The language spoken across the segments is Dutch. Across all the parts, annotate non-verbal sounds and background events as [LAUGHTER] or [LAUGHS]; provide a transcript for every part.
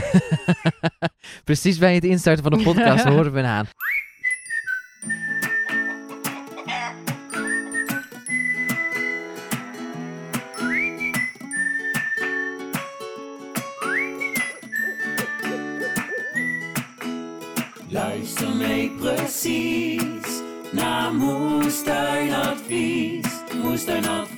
[LAUGHS] Precies bij het instarten van de podcast [LAUGHS] horen we een haan. Luister mee precies naar Moestuinadvies. Moestuinadvies.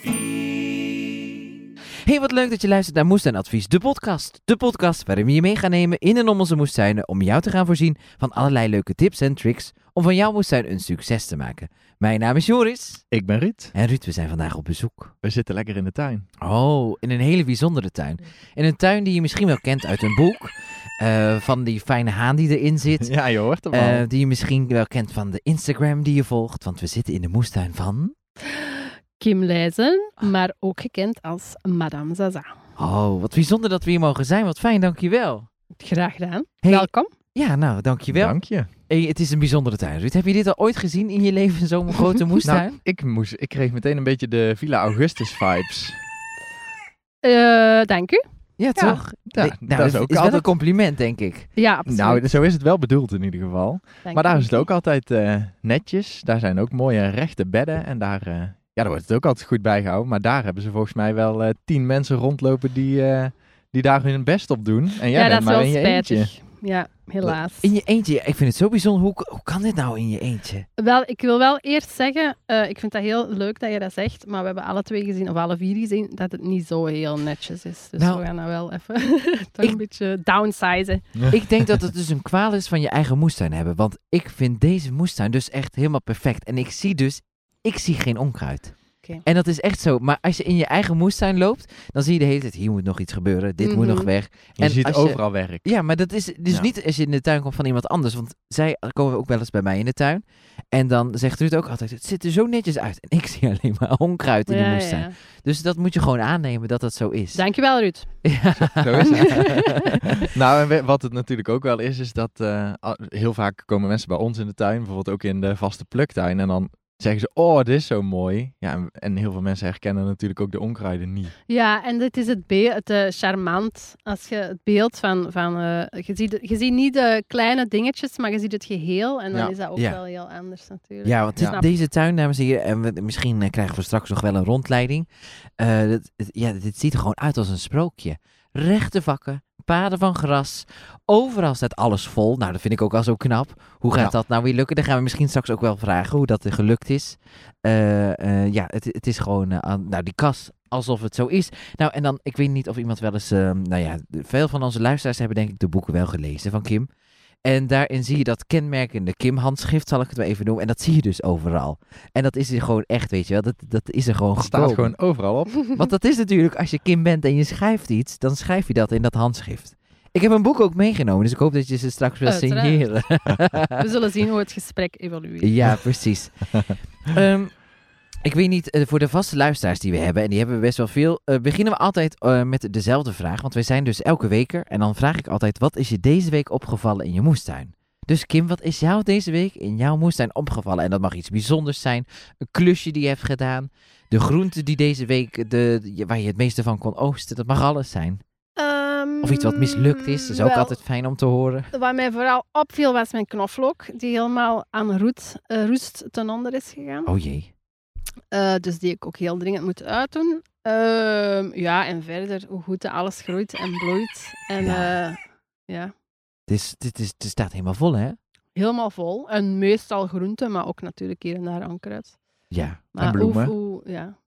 Leuk dat je luistert naar Moestuinadvies, de podcast. De podcast waarin we je mee gaan nemen in en om onze moestuinen om jou te gaan voorzien van allerlei leuke tips en tricks om van jouw moestuin een succes te maken. Mijn naam is Joris. Ik ben Ruud. En Ruud, we zijn vandaag op bezoek. We zitten lekker in de tuin. Oh, in een hele bijzondere tuin. In een tuin die je misschien wel kent uit een boek. eh, van die fijne haan die erin zit. [LAUGHS] Ja, je hoort hem al. Eh, die je misschien wel kent van de Instagram die je volgt. Want we zitten in de moestuin van... Kim Leijzen, maar ook gekend als Madame Zaza. Oh, wat bijzonder dat we hier mogen zijn. Wat fijn, dankjewel. Graag gedaan. Hey. Welkom. Ja, nou, dankjewel. Dank je. Hey, het is een bijzondere tuin, Ruud. Heb je dit al ooit gezien in je leven, zo'n [LAUGHS] grote moestuin? Nou, ik, moest, ik kreeg meteen een beetje de Villa Augustus vibes. Eh, dank u. ja, toch? Ja, Nee, nou, dat is is, ook wel een altijd... compliment, denk ik. Ja, absoluut. Nou, zo is het wel bedoeld in ieder geval. Dank Maar daar is het ook altijd eh, netjes. Daar zijn ook mooie rechte bedden. En daar, eh, ja, daar wordt het ook altijd goed bijgehouden. Maar daar hebben ze volgens mij wel eh, tien mensen rondlopen die, eh, die daar hun best op doen. En jij Ja, dat bent is maar wel in je spijtig. eentje. Ja, helaas. In je eentje, ik vind het zo bijzonder. Hoe, hoe kan dit nou in je eentje? Wel, ik wil wel eerst zeggen, eh, ik vind dat heel leuk dat je dat zegt, maar we hebben alle twee gezien, of alle vier gezien, dat het niet zo heel netjes is. Dus Nou, we gaan dat wel even [LAUGHS] toch ik- een beetje downsizen. Ik denk dat het dus een kwaal is van je eigen moestuin hebben. Want ik vind deze moestuin dus echt helemaal perfect. En ik zie dus, ik zie geen onkruid. Oké. En dat is echt zo. Maar als je in je eigen moestuin loopt, dan zie je de hele tijd, hier moet nog iets gebeuren. Dit moet Mhm. nog weg. Je En ziet als je- overal werk. Ja, maar dat is dus Ja. niet als je in de tuin komt van iemand anders. Want zij komen ook wel eens bij mij in de tuin. En dan zegt Ruud ook altijd, het ziet er zo netjes uit. En ik [LAUGHS] zie alleen maar onkruid in de moestuin. ja. Dus dat moet je gewoon aannemen dat dat zo is. Dankjewel, Ruud. Ja. Zo is het. [LAUGHS] [LAUGHS] nou, en wat het natuurlijk ook wel is, is dat eh, heel vaak komen mensen bij ons in de tuin, bijvoorbeeld ook in de vaste pluktuin, en dan zeggen ze, oh, dit is zo mooi. Ja, en, en heel veel mensen herkennen natuurlijk ook de onkruiden niet. Ja, en dit is het, be- het eh, charmant. Als je het beeld van... van eh, je, ziet, je ziet niet de kleine dingetjes, maar je ziet het geheel. En dan Ja. is dat ook Ja. wel heel anders natuurlijk. Ja, want dit- Snap. deze tuin, dames en heren, en we, misschien eh, krijgen we straks nog wel een rondleiding. Eh, ja, dit ziet er gewoon uit als een sprookje. Rechte vakken, paden van gras, overal staat alles vol. Nou, dat vind ik ook al zo knap. Hoe gaat Ja. dat nou weer lukken? Dan gaan we misschien straks ook wel vragen hoe dat er gelukt is. Eh, eh, ja, het, het is gewoon, eh, nou, die kas, alsof het zo is. Nou, en dan, ik weet niet of iemand wel eens, eh, nou ja, veel van onze luisteraars hebben denk ik de boeken wel gelezen van Kim. En daarin zie je dat kenmerkende Kim-handschrift, zal ik het wel even noemen. En dat zie je dus overal. En dat is er gewoon echt, weet je wel. Dat, dat is er gewoon Het staat gekomen. gewoon overal op. [LAUGHS] Want dat is natuurlijk, als je Kim bent en je schrijft iets, dan schrijf je dat in dat handschrift. Ik heb een boek ook meegenomen, dus ik hoop dat je ze straks wil Uiteraard. signeren. We zullen zien hoe het gesprek evolueert. Ja, precies. [LAUGHS] Ehm, ik weet niet, eh, voor de vaste luisteraars die we hebben, en die hebben we best wel veel, eh, beginnen we altijd eh, met dezelfde vraag. Want wij zijn dus elke weker. En dan vraag ik altijd, wat is je deze week opgevallen in je moestuin? Dus Kim, wat is jou deze week in jouw moestuin opgevallen? En dat mag iets bijzonders zijn. Een klusje die je hebt gedaan. De groente die deze week, de, waar je het meeste van kon oosten. Dat mag alles zijn. Ehm, Of iets wat mislukt is. Dat is ook altijd fijn om te horen. Wat mij vooral opviel was mijn knoflook, die helemaal aan roet, roest ten onder is gegaan. Oh jee. Eh, dus die ik ook heel dringend moet uitdoen. Ehm, ja, en verder hoe goed alles groeit en bloeit. En Ja. ja, ja Het, is, het, is, het staat helemaal vol, hè? helemaal vol. En meestal groenten, maar ook natuurlijk hier en daar onkruid. Ja. Maar bloemen. Hoe, hoe- ja.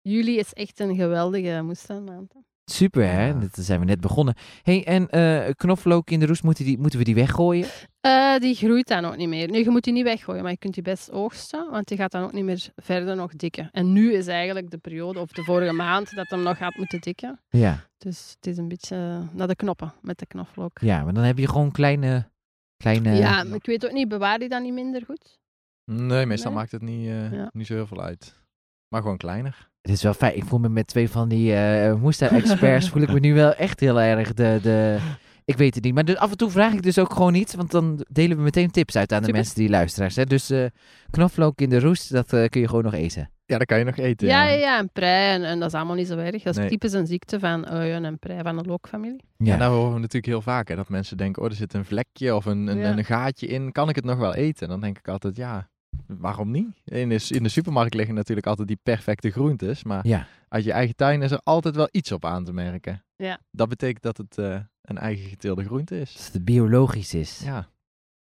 Juli is echt een geweldige moestuinmaand. Super, hè? Ja. Dat zijn we net begonnen. hey, en eh knoflook in de roest, moeten, die, moeten we die weggooien? Eh, die groeit dan ook niet meer. Nu, je moet die niet weggooien, maar je kunt die best oogsten, want die gaat dan ook niet meer verder nog dikken. En nu is eigenlijk de periode, of de vorige maand, dat hem nog gaat moeten dikken. Ja. Dus het is een beetje naar de knoppen met de knoflook. Ja, maar dan heb je gewoon kleine... kleine ja, maar ik weet ook niet, bewaar die dan niet minder goed? Nee, meestal Nee? maakt het niet, eh, Ja. niet zo heel veel uit. Maar gewoon kleiner. Het is wel fijn. Ik voel me met twee van die eh moestuin-experts... voel ik me nu wel echt heel erg de... de ik weet het niet. Maar dus af en toe vraag ik dus ook gewoon iets. Want dan delen we meteen tips uit aan de Super. mensen die luisteraars. Hè? Dus eh knoflook in de roest, dat eh, kun je gewoon nog eten. Ja, dat kan je nog eten. Ja, Ja, ja, ja, en prei. En, en dat is allemaal niet zo erg. Dat is Nee. typisch een ziekte van uien en prei van de lookfamilie. Ja. En daar horen we natuurlijk heel vaak. Hè, dat mensen denken, oh, er zit een vlekje of een, een, Ja. een gaatje in. Kan ik het nog wel eten? En dan denk ik altijd, ja, waarom niet? In de, in de supermarkt liggen natuurlijk altijd die perfecte groentes. Maar ja. uit je eigen tuin is er altijd wel iets op aan te merken. Ja. Dat betekent dat het eh, een eigen geteelde groente is. Dat het biologisch is. Ja.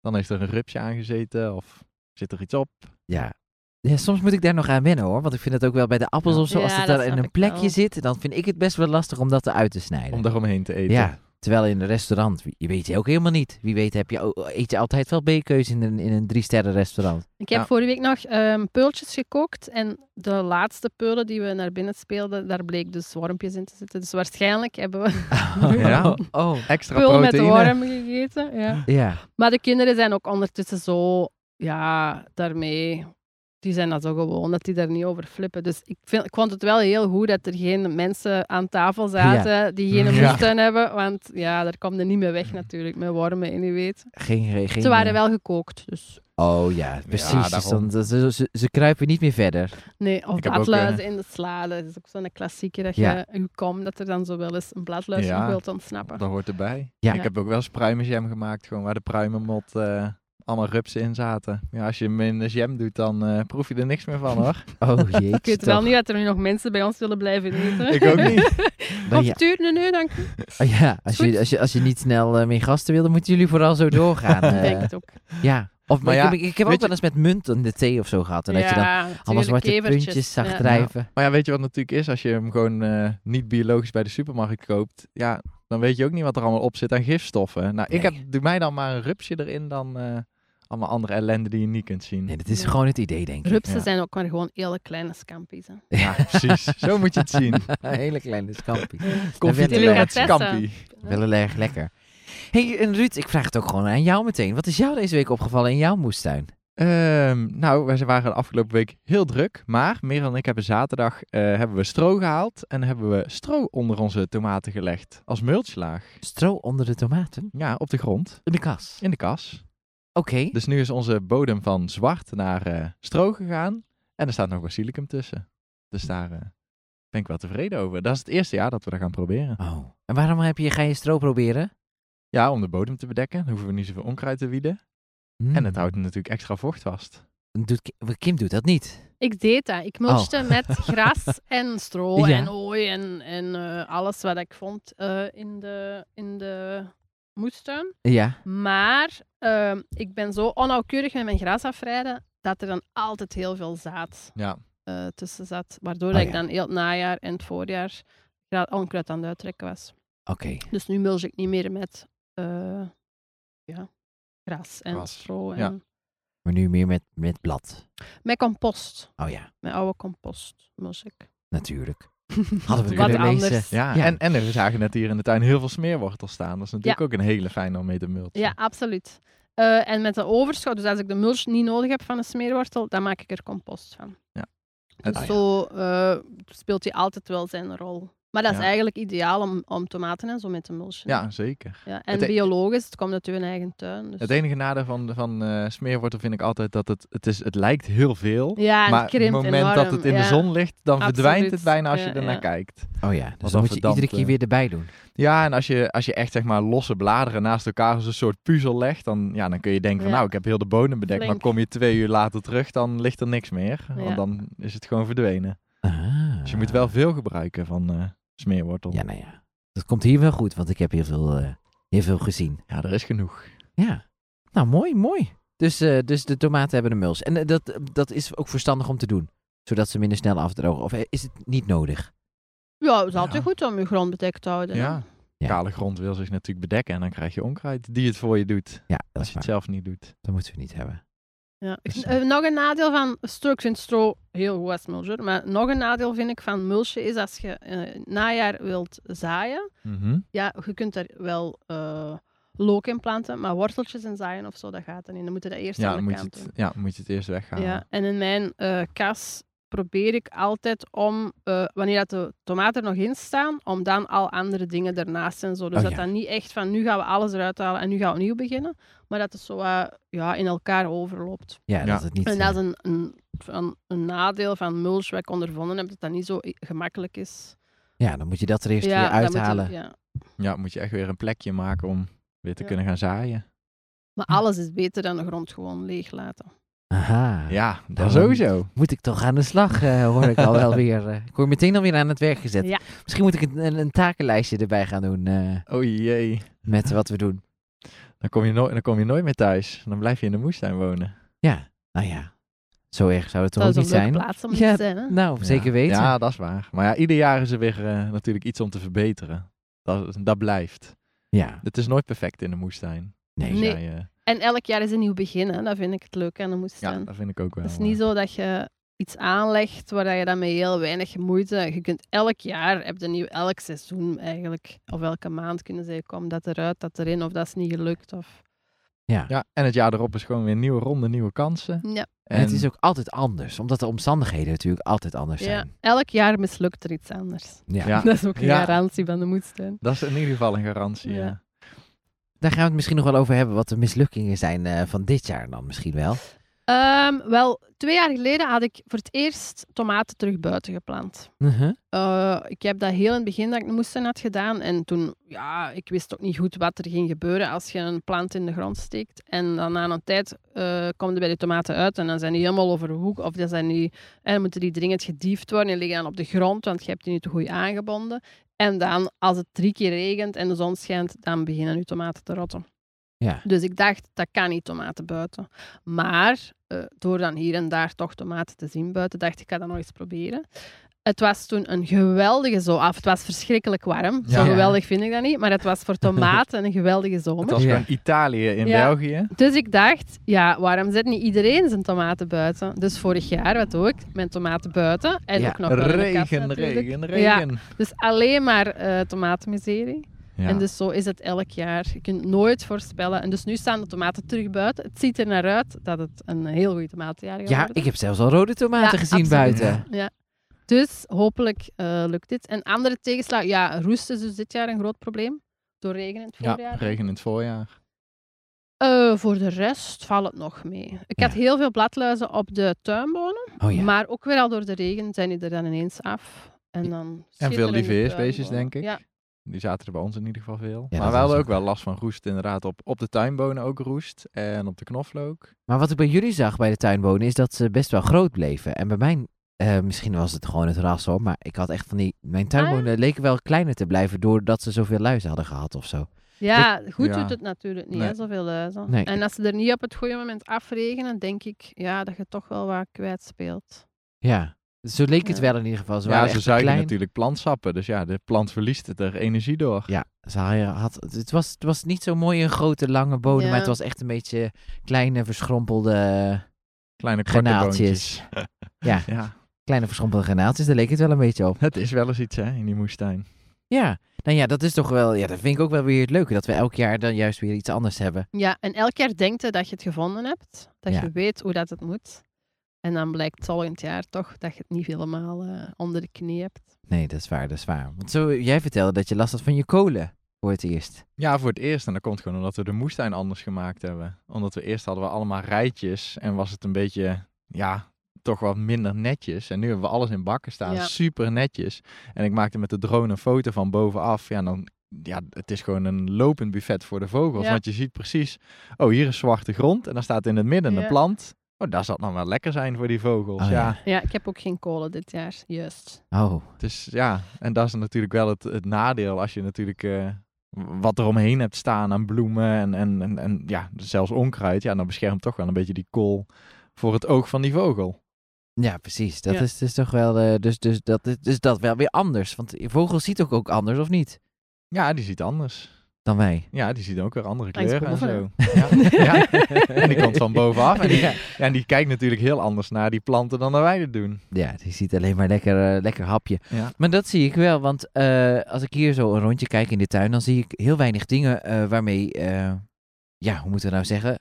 Dan heeft er een rupsje aangezeten of zit er iets op. Ja. Ja, soms moet ik daar nog aan wennen hoor. Want ik vind het ook wel bij de appels Ja. of zo. Als Ja, het dat daar in een plekje wel. zit, dan vind ik het best wel lastig om dat eruit te snijden. Om daaromheen te eten. Ja. Terwijl in een restaurant, je weet je ook helemaal niet. Wie weet heb je, eet je altijd wel B-keus in een, in een drie sterren restaurant. Ik heb Ja. vorige week nog ehm, peultjes gekookt. En de laatste peulen die we naar binnen speelden, daar bleek dus wormpjes in te zitten. Dus waarschijnlijk hebben we [LAUGHS] [LAUGHS] Ja. Oh. Extra peul met worm gegeten. Ja. Ja. Maar de kinderen zijn ook ondertussen zo, ja, daarmee. Die zijn dat zo gewoon, dat die daar niet over flippen. Dus ik, vind, ik vond het wel heel goed dat er geen mensen aan tafel zaten die geen Ja. moestuin hebben. Want ja, daar komt er niet meer weg natuurlijk, met wormen in je weet. Geen, geen, geen, Ze waren eh, wel gekookt, dus Oh ja, precies. dus dan, ze, ze, ze kruipen niet meer verder. nee. Of bladluizen in de sla, dat is ook zo'n klassieker. Dat Ja. je komt, dat er dan zo wel eens een bladluis wilt ontsnappen. Dat hoort erbij. Ja. Ik heb ook wel eens pruimenjam gemaakt, gewoon waar de pruimenmot eh, allemaal rupsen in zaten. Ja, als je hem in de jam doet, dan eh, proef je er niks meer van hoor. [LAUGHS] Oh jee. Ik weet wel niet dat er nu nog mensen bij ons willen blijven eten. Ik ook niet. [LAUGHS] Dan ja, Confituur, nee, nee, dank oh ja, als, je, als, je, als je niet snel eh, meer gasten wil, dan moeten jullie vooral zo doorgaan. [LAUGHS] Ik eh. denk het ook. ja. Of, Maar ik, ja, heb, ik heb ook wel eens met munt in de thee of zo gehad. En dat je dan allemaal zwarte kevertjes. puntjes zag Ja. drijven. Maar ja, weet je wat natuurlijk is? Als je hem gewoon eh, niet biologisch bij de supermarkt koopt, ja, dan weet je ook niet wat er allemaal op zit aan gifstoffen. Nou, ik heb, doe mij dan maar een rupsje erin dan eh, allemaal andere ellende die je niet kunt zien. Nee, dat is Ja. gewoon het idee, denk ik. Rupsen Ja. zijn ook maar gewoon hele kleine scampi's. Hè. Ja, precies. [LAUGHS] Zo moet je het zien. [LAUGHS] Hele kleine scampie. Confituur met Delicatessen. scampi. Wel heel erg lekker. hey, en Ruud, ik vraag het ook gewoon aan jou meteen. Wat is jou deze week opgevallen in jouw moestuin? Ehm, nou, wij waren de afgelopen week heel druk. Maar Merel en ik hebben zaterdag eh, hebben we stro gehaald. En hebben we stro onder onze tomaten gelegd. Als mulchlaag. Stro onder de tomaten? Ja, op de grond. In de kas. In de kas. Oké. Dus nu is onze bodem van zwart naar eh, stro gegaan. En er staat nog basilicum tussen. Dus daar eh, ben ik wel tevreden over. Dat is het eerste jaar dat we dat gaan proberen. Oh. En waarom heb je, ga je stro proberen? Ja, om de bodem te bedekken. Dan hoeven we niet zoveel onkruid te wieden. Hmm. En het houdt natuurlijk extra vocht vast. Doet, Ki- Kim doet dat niet. Ik deed dat. Ik mulchte met [LAUGHS] gras en stro Oh. Ja. en ooi en, en eh, alles wat ik vond eh, in, de, in de moestuin. Ja. Maar ehm, ik ben zo onnauwkeurig met mijn gras afrijden dat er dan altijd heel veel zaad Ja, eh, tussen zat. Waardoor Oh, dat ja. ik dan heel het najaar en het voorjaar onkruid aan het uittrekken was. Oké. Dus nu mulch ik niet meer met eh, ja, gras en Gras, stro. En ja. Maar nu meer met, met blad. Met compost. Oh ja, Met oude compost mulch ik. natuurlijk. Hadden we Wat kunnen anders. lezen. ja. Ja. En, en we zagen net hier in de tuin heel veel smeerwortel staan. Dat is natuurlijk ook een hele fijne om mee te mulchen. Ja, absoluut. Eh, en met de overschot, dus als ik de mulch niet nodig heb van een smeerwortel, dan maak ik er compost van. Ja. Dus Ah, ja. zo eh, speelt hij altijd wel zijn rol. Maar dat is Ja. eigenlijk ideaal om, om tomaten en zo mee te mulchen. Ja, zeker. Ja, en Het e- biologisch, het komt uit je eigen tuin. Dus. Het enige nadeel van, van eh, smeerwortel vind ik altijd dat het, het, is, het lijkt heel veel. ja, en maar het op het moment dat het in ja. de zon ligt, dan verdwijnt het bijna als je ernaar ja. kijkt. Oh ja, dus dan moet je iedere keer eh. weer erbij doen. Ja, en als je, als je echt zeg maar losse bladeren naast elkaar als een soort puzzel legt, dan, ja, dan kun je denken van nou, ik heb heel de bodem bedekt, maar kom je twee uur later terug, dan ligt er niks meer. Ja. Want dan is het gewoon verdwenen. Ah. Dus je moet wel veel gebruiken van eh, smeerwortel. Ja, nou ja. Dat komt hier wel goed, want ik heb heel veel, eh, heel veel gezien. Ja, er is genoeg. Ja. Nou, mooi, mooi. Dus, eh, dus de tomaten hebben een muls. En eh, dat, dat is ook verstandig om te doen. Zodat ze minder snel afdrogen. Of is het niet nodig? Ja, het is altijd Ja. goed om je grond bedekt te houden. Ja. Ja. Kale grond wil zich natuurlijk bedekken en dan krijg je onkruid die het voor je doet. Ja, dat Als is je het zelf niet doet. Dat moeten we niet hebben. Ja. Dus, eh, nog een nadeel van stro, ik vind stro heel goed als mulcher, maar nog een nadeel vind ik van mulchen is als je eh, najaar wilt zaaien, Mhm. ja, je kunt er wel eh look in planten, maar worteltjes en zaaien of zo, dat gaat er niet. Dan moet je dat eerst Ja, aan dan de moet kant het, doen. ja, moet je het eerst weghalen. Ja, en in mijn kas probeer ik altijd om, eh, wanneer dat de tomaten er nog in staan, om dan al andere dingen ernaast en zo. Dus Oh, dat ja. dan niet echt van nu gaan we alles eruit halen en nu gaan we opnieuw beginnen, maar dat het zo ja, in elkaar overloopt. Ja, Ja. dat het niet... En dat is een, een, een, een nadeel van mulch wat ik ondervonden heb, dat dat niet zo gemakkelijk is. ja, dan moet je dat er eerst ja, weer dan moet je- uithalen. ja. Ja, moet je echt weer een plekje maken om weer te Ja. kunnen gaan zaaien. Maar alles is beter dan de grond gewoon leeg laten. Aha. Ja, dat Dan sowieso. Moet ik toch aan de slag, eh, hoor ik al wel [LAUGHS] weer. eh. ik word meteen alweer aan het werk gezet. Ja. Misschien moet ik een, een, takenlijstje erbij gaan doen eh, Oh jee. met wat we doen. Dan kom, je nooit, dan kom je nooit meer thuis. Dan blijf je in de moestuin wonen. Ja, nou ja. Zo erg zou het toch Dat ook is niet een leuke zijn? plaats om Ja, te zijn. Hè? Nou, zeker Ja. weten. Ja, dat is waar. Maar ja, ieder jaar is er weer natuurlijk iets om te verbeteren. Dat, dat blijft. Ja, Het is nooit perfect in de moestuin. nee. Als Nee. jij, eh, En elk jaar is een nieuw begin. Hè? Dat vind ik het leuke aan de ja, moestuin. dat vind ik ook wel. Het is niet zo dat je iets aanlegt waar je dan met heel weinig moeite... Je kunt elk jaar, heb je nieuw, elk seizoen eigenlijk, of elke maand kunnen zeggen, kom dat eruit, dat erin, of dat is niet gelukt. Of... Ja. Ja, en het jaar erop is gewoon weer een nieuwe ronde, nieuwe kansen. Ja. En het is ook altijd anders, omdat de omstandigheden natuurlijk altijd anders ja, zijn. elk jaar mislukt er iets anders. Ja. Ja. [LAUGHS] Dat is ook een Ja. garantie van de moestuin. Dat is in ieder geval een garantie. Ja. Daar gaan we het misschien nog wel over hebben, wat de mislukkingen zijn eh, van dit jaar dan misschien wel. Ehm, wel, twee jaar geleden had ik voor het eerst tomaten terug buiten geplant. Mhm. Eh, ik heb dat heel in het begin dat ik de moestuin had gedaan. En toen, ja, ik wist ook niet goed wat er ging gebeuren als je een plant in de grond steekt. En dan na een tijd eh komen er bij de tomaten uit en dan zijn die helemaal over de hoek. Of dan, zijn die, en dan moeten die dringend gediefd worden en liggen dan op de grond, want je hebt die niet te goed aangebonden. En dan, als het drie keer regent en de zon schijnt, dan beginnen je tomaten te rotten. Ja. Dus ik dacht, dat kan niet tomaten buiten. Maar eh, door dan hier en daar toch tomaten te zien buiten, dacht ik, ik ga dat nog eens proberen. Het was toen een geweldige zomer. Het was verschrikkelijk warm. Zo geweldig vind ik dat niet. Maar het was voor [LAUGHS] tomaten een geweldige Het zomer. was Ja. gewoon Italië in Ja. België. Dus ik dacht, ja, waarom zet niet iedereen zijn tomaten buiten? Dus vorig jaar, wat doe ik? Mijn tomaten buiten. En Ja. ook nog kast Regen, regen, Ja. regen. Dus alleen maar eh tomatenmiserie. Ja. En dus zo is het elk jaar. Je kunt nooit voorspellen. En dus nu staan de tomaten terug buiten. Het ziet er naar uit dat het een heel goede tomatenjaar gaat Ja, worden. ik heb zelfs al rode tomaten Ja, gezien absoluut. buiten. Ja. Dus hopelijk eh, lukt dit. En andere tegenslag, ja, roest is dus dit jaar een groot probleem. Door regen in het ja, voorjaar. regen in het voorjaar. Eh, voor de rest valt het nog mee. Ik had Ja. heel veel bladluizen op de tuinbonen. Oh ja. Maar ook weer al door de regen zijn die er dan ineens af. En, dan En veel tuinbonen. denk ik. Ja, Die zaten er bij ons in ieder geval veel. dat maar we hadden ook wel last van roest inderdaad. Op, op de tuinbonen ook roest. En op de knoflook. Maar wat ik bij jullie zag bij de tuinbonen is dat ze best wel groot bleven. En bij mijn, eh, misschien was het gewoon het ras hoor, maar ik had echt van die, mijn tuinbonen leken wel kleiner te blijven doordat ze zoveel luizen hadden gehad of zo. ja goed Ja. doet het natuurlijk niet, Nee. hè, zoveel luizen. Nee. En als ze er niet op het goede moment afregenen, denk ik ja, dat je toch wel wat kwijtspeelt. Ja, zo leek het Ja. wel in ieder geval. Ze ja, waren ze echt zuigen klein. natuurlijk plantsappen. Dus ja, de plant verliest het er energie door. Ja, ze hadden- had, het, was, het was niet zo mooi een grote lange bodem, Ja. maar het was echt een beetje kleine verschrompelde, Kleine Granaaltjes. [LAUGHS] ja, Ja, kleine verschrompelde granaaltjes. Daar leek het wel een beetje op. het is wel eens iets hè, in die moestuin. Ja, nou ja, dat is toch wel, ja, dat vind ik ook wel weer het leuke, dat we elk jaar dan juist weer iets anders hebben. Ja, en elk jaar denkt je dat je het gevonden hebt, dat Ja. je weet hoe dat het moet. En dan blijkt volgend jaar toch dat je het niet helemaal eh, onder de knie hebt. Nee, dat is waar, dat is waar. Want zo, jij vertelde dat je last had van je kolen voor het eerst. Ja, voor het eerst. En dat komt gewoon omdat we de moestuin anders gemaakt hebben. Omdat we eerst hadden we allemaal rijtjes. En was het een beetje, ja, toch wat minder netjes. En nu hebben we alles in bakken staan. Ja. Super netjes. En ik maakte met de drone een foto van bovenaf. Ja, dan, ja, het is gewoon een lopend buffet voor de vogels. Ja. Want je ziet precies, oh, hier is zwarte grond. En dan staat in het midden Ja. een plant. Oh, dat zal dan wel lekker zijn voor die vogels. Oh, ja. ja. Ja, ik heb ook geen kolen dit jaar, juist. Oh, Dus ja, en dat is natuurlijk wel het, het nadeel als je natuurlijk eh, wat er omheen hebt staan aan bloemen en, en, en, en ja, zelfs onkruid. Ja, dan beschermt toch wel een beetje die kool voor het oog van die vogel. ja, precies. Dat Ja. is dus toch wel, eh, dus, dus, dat, is- dus dat wel weer anders. Want je vogel ziet ook, ook anders, of niet? Ja, die ziet anders. Dan wij. Ja, die ziet ook weer andere kleuren en zo. Ja, [LAUGHS] ja. En die komt van bovenaf. En die, Ja. en die kijkt natuurlijk heel anders naar die planten dan dat wij het doen. Ja, die ziet alleen maar lekker, eh, lekker hapje. Ja. Maar dat zie ik wel, want eh, als ik hier zo een rondje kijk in de tuin, dan zie ik heel weinig dingen eh, waarmee, eh, ja, hoe moeten we nou zeggen?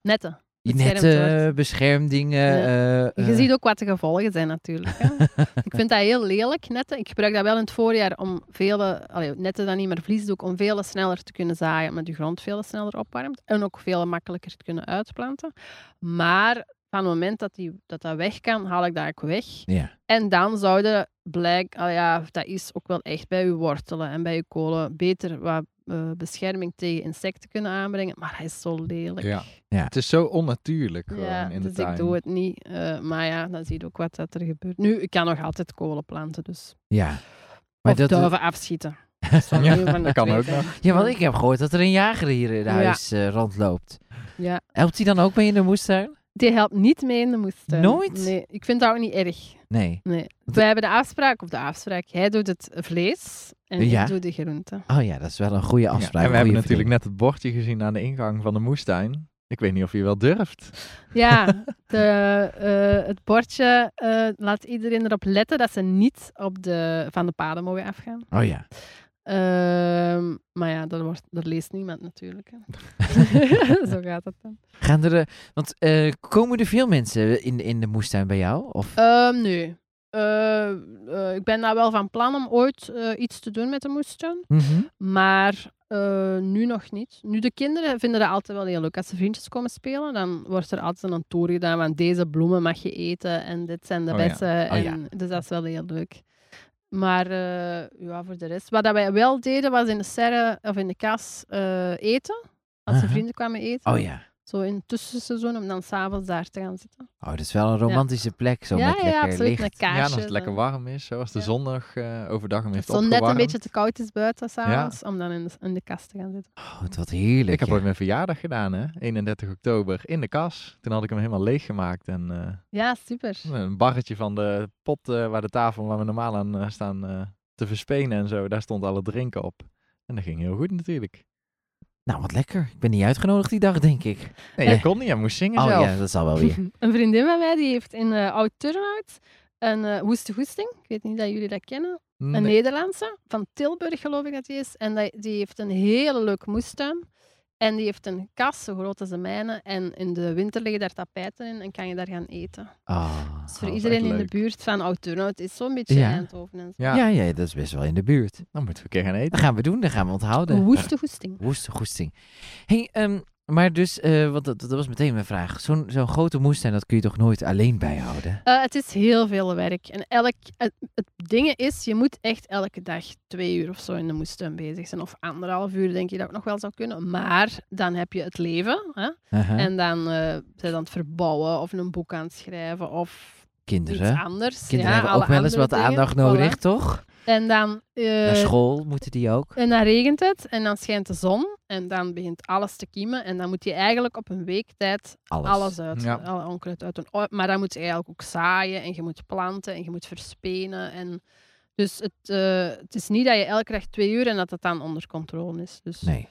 Netten. Netten, wordt. beschermdingen. Ja. eh, Je eh, ziet ook wat de gevolgen zijn natuurlijk. Hè. [LAUGHS] ik vind dat heel lelijk, netten. Ik gebruik dat wel in het voorjaar om vele, allee, netten dan niet meer vliesdoek, om veel sneller te kunnen zaaien, omdat de grond veel sneller opwarmt. En ook veel makkelijker te kunnen uitplanten. Maar van het moment dat die, dat, dat weg kan, haal ik dat ook weg. Ja. En dan zouden blijk, al ja, dat is ook wel echt bij uw wortelen en bij uw kolen beter wat eh, bescherming tegen insecten kunnen aanbrengen. Maar hij is zo lelijk. Ja. Ja. Het is zo onnatuurlijk gewoon Ja, in de dus tuin. ik doe het niet. Eh, maar ja, dan zie je ook wat dat er gebeurt. Nu, ik kan nog altijd kolen planten, dus. ja. Maar of dat, duiven afschieten. [LAUGHS] Dat Ja, de dat kan ook nog. ja, want ik heb gehoord dat er een jager hier in Ja. huis eh, rondloopt. Ja, Helpt hij dan ook mee in de moestuin? Die helpt niet mee in de moestuin. Nooit? Nee, ik vind dat ook niet erg. Nee. Nee. We hebben de afspraak, of de afspraak, hij doet het vlees en Ja. ik doe de groenten. Oh ja, dat is wel een goede Ja, afspraak. en we hebben natuurlijk net het bordje gezien aan de ingang van de moestuin. Ik weet niet of je wel durft. Ja, [LAUGHS] de, eh, het bordje eh, laat iedereen erop letten dat ze niet op de, van de paden mogen afgaan. Oh ja. Ehm, maar ja, daar, wordt, daar leest niemand natuurlijk. Hè. [LAUGHS] Zo gaat het dan. Gaan er, eh, want eh, komen er veel mensen in, in de moestuin bij jou? Of? Ehm, nee. Eh, eh, ik ben nou wel van plan om ooit eh, iets te doen met de moestuin. Mhm. Maar eh, nu nog niet. Nu, de kinderen vinden dat altijd wel heel leuk. Als ze vriendjes komen spelen, dan wordt er altijd een tour gedaan. Want deze bloemen mag je eten en dit zijn de Oh ja. bessen. Oh ja. en, Dus dat is wel heel leuk. Maar eh, ja, voor de rest. Wat dat wij wel deden, was in de serre of in de kas eh, eten. Als de Aha. vrienden kwamen eten. Oh ja. Zo in het tussenseizoen, om dan s'avonds daar te gaan zitten. Oh, dat is wel een romantische plek. Zo ja, met ja, lekker absoluut. licht. Met Ja, als het lekker warm is, zoals de Ja. zon nog eh, overdag hem heeft Zo net een beetje te koud is buiten s'avonds, om dan in de, in de kast te gaan zitten. Oh, wat- heerlijk. Ik heb ja. ooit mijn verjaardag gedaan, hè? 31 oktober, in de kas. Toen had ik hem helemaal leeg gemaakt en eh, Ja, super. een barretje van de pot eh, waar de tafel waar we normaal aan staan eh, te verspenen en zo. Daar stond alle drinken op. En dat ging heel goed natuurlijk. Nou, wat lekker. Ik ben niet uitgenodigd die dag, denk ik. Nee, jij kon niet, jij moest zingen Oh zelf. ja, dat zal wel weer. [LAUGHS] Een vriendin van mij die heeft in eh Oud-Turnhout een eh woeste goesting. Ik weet niet dat jullie dat kennen. Een. Nederlandse, van Tilburg geloof ik dat die is. En die, die heeft een hele leuke moestuin. En die heeft een kas zo groot als de mijne. En in de winter liggen daar tapijten in en kan je daar gaan eten. Oh. Dus voor is iedereen in de buurt van Oud-Turnhout is zo'n beetje Ja. Eindhoven. En zo. Ja, Ja, ja, dat is best wel in de buurt. dan moeten we een keer gaan eten. Dat gaan we doen, dat gaan we onthouden. Een woeste goesting. Woeste goesting. hey, ehm, maar dus, eh, want dat, dat was meteen mijn vraag. Zo'n zo'n grote moestuin, dat kun je toch nooit alleen bijhouden? Eh, het is heel veel werk. En elk, het, het ding is, je moet echt elke dag twee uur of zo in de moestuin bezig zijn. Of anderhalf uur denk je dat ook nog wel zou kunnen. Maar dan heb je het leven. Hè? En dan eh zijn je aan het verbouwen of een boek aan het schrijven of iets Kinderen. anders. Kinderen ja, hebben ook wel eens wat dingen. aandacht Voilà. nodig, toch? En dan, eh, Naar school moeten die ook. en dan regent het en dan schijnt de zon en dan begint alles te kiemen. En dan moet je eigenlijk op een week tijd Alles. alles uit, Ja. alle onkruid uit doen. Oh, Maar dan moet je eigenlijk ook zaaien en je moet planten en je moet verspenen. En dus het, eh, het is niet dat je elke dag twee uur en dat het dan onder controle is. Dus. Nee.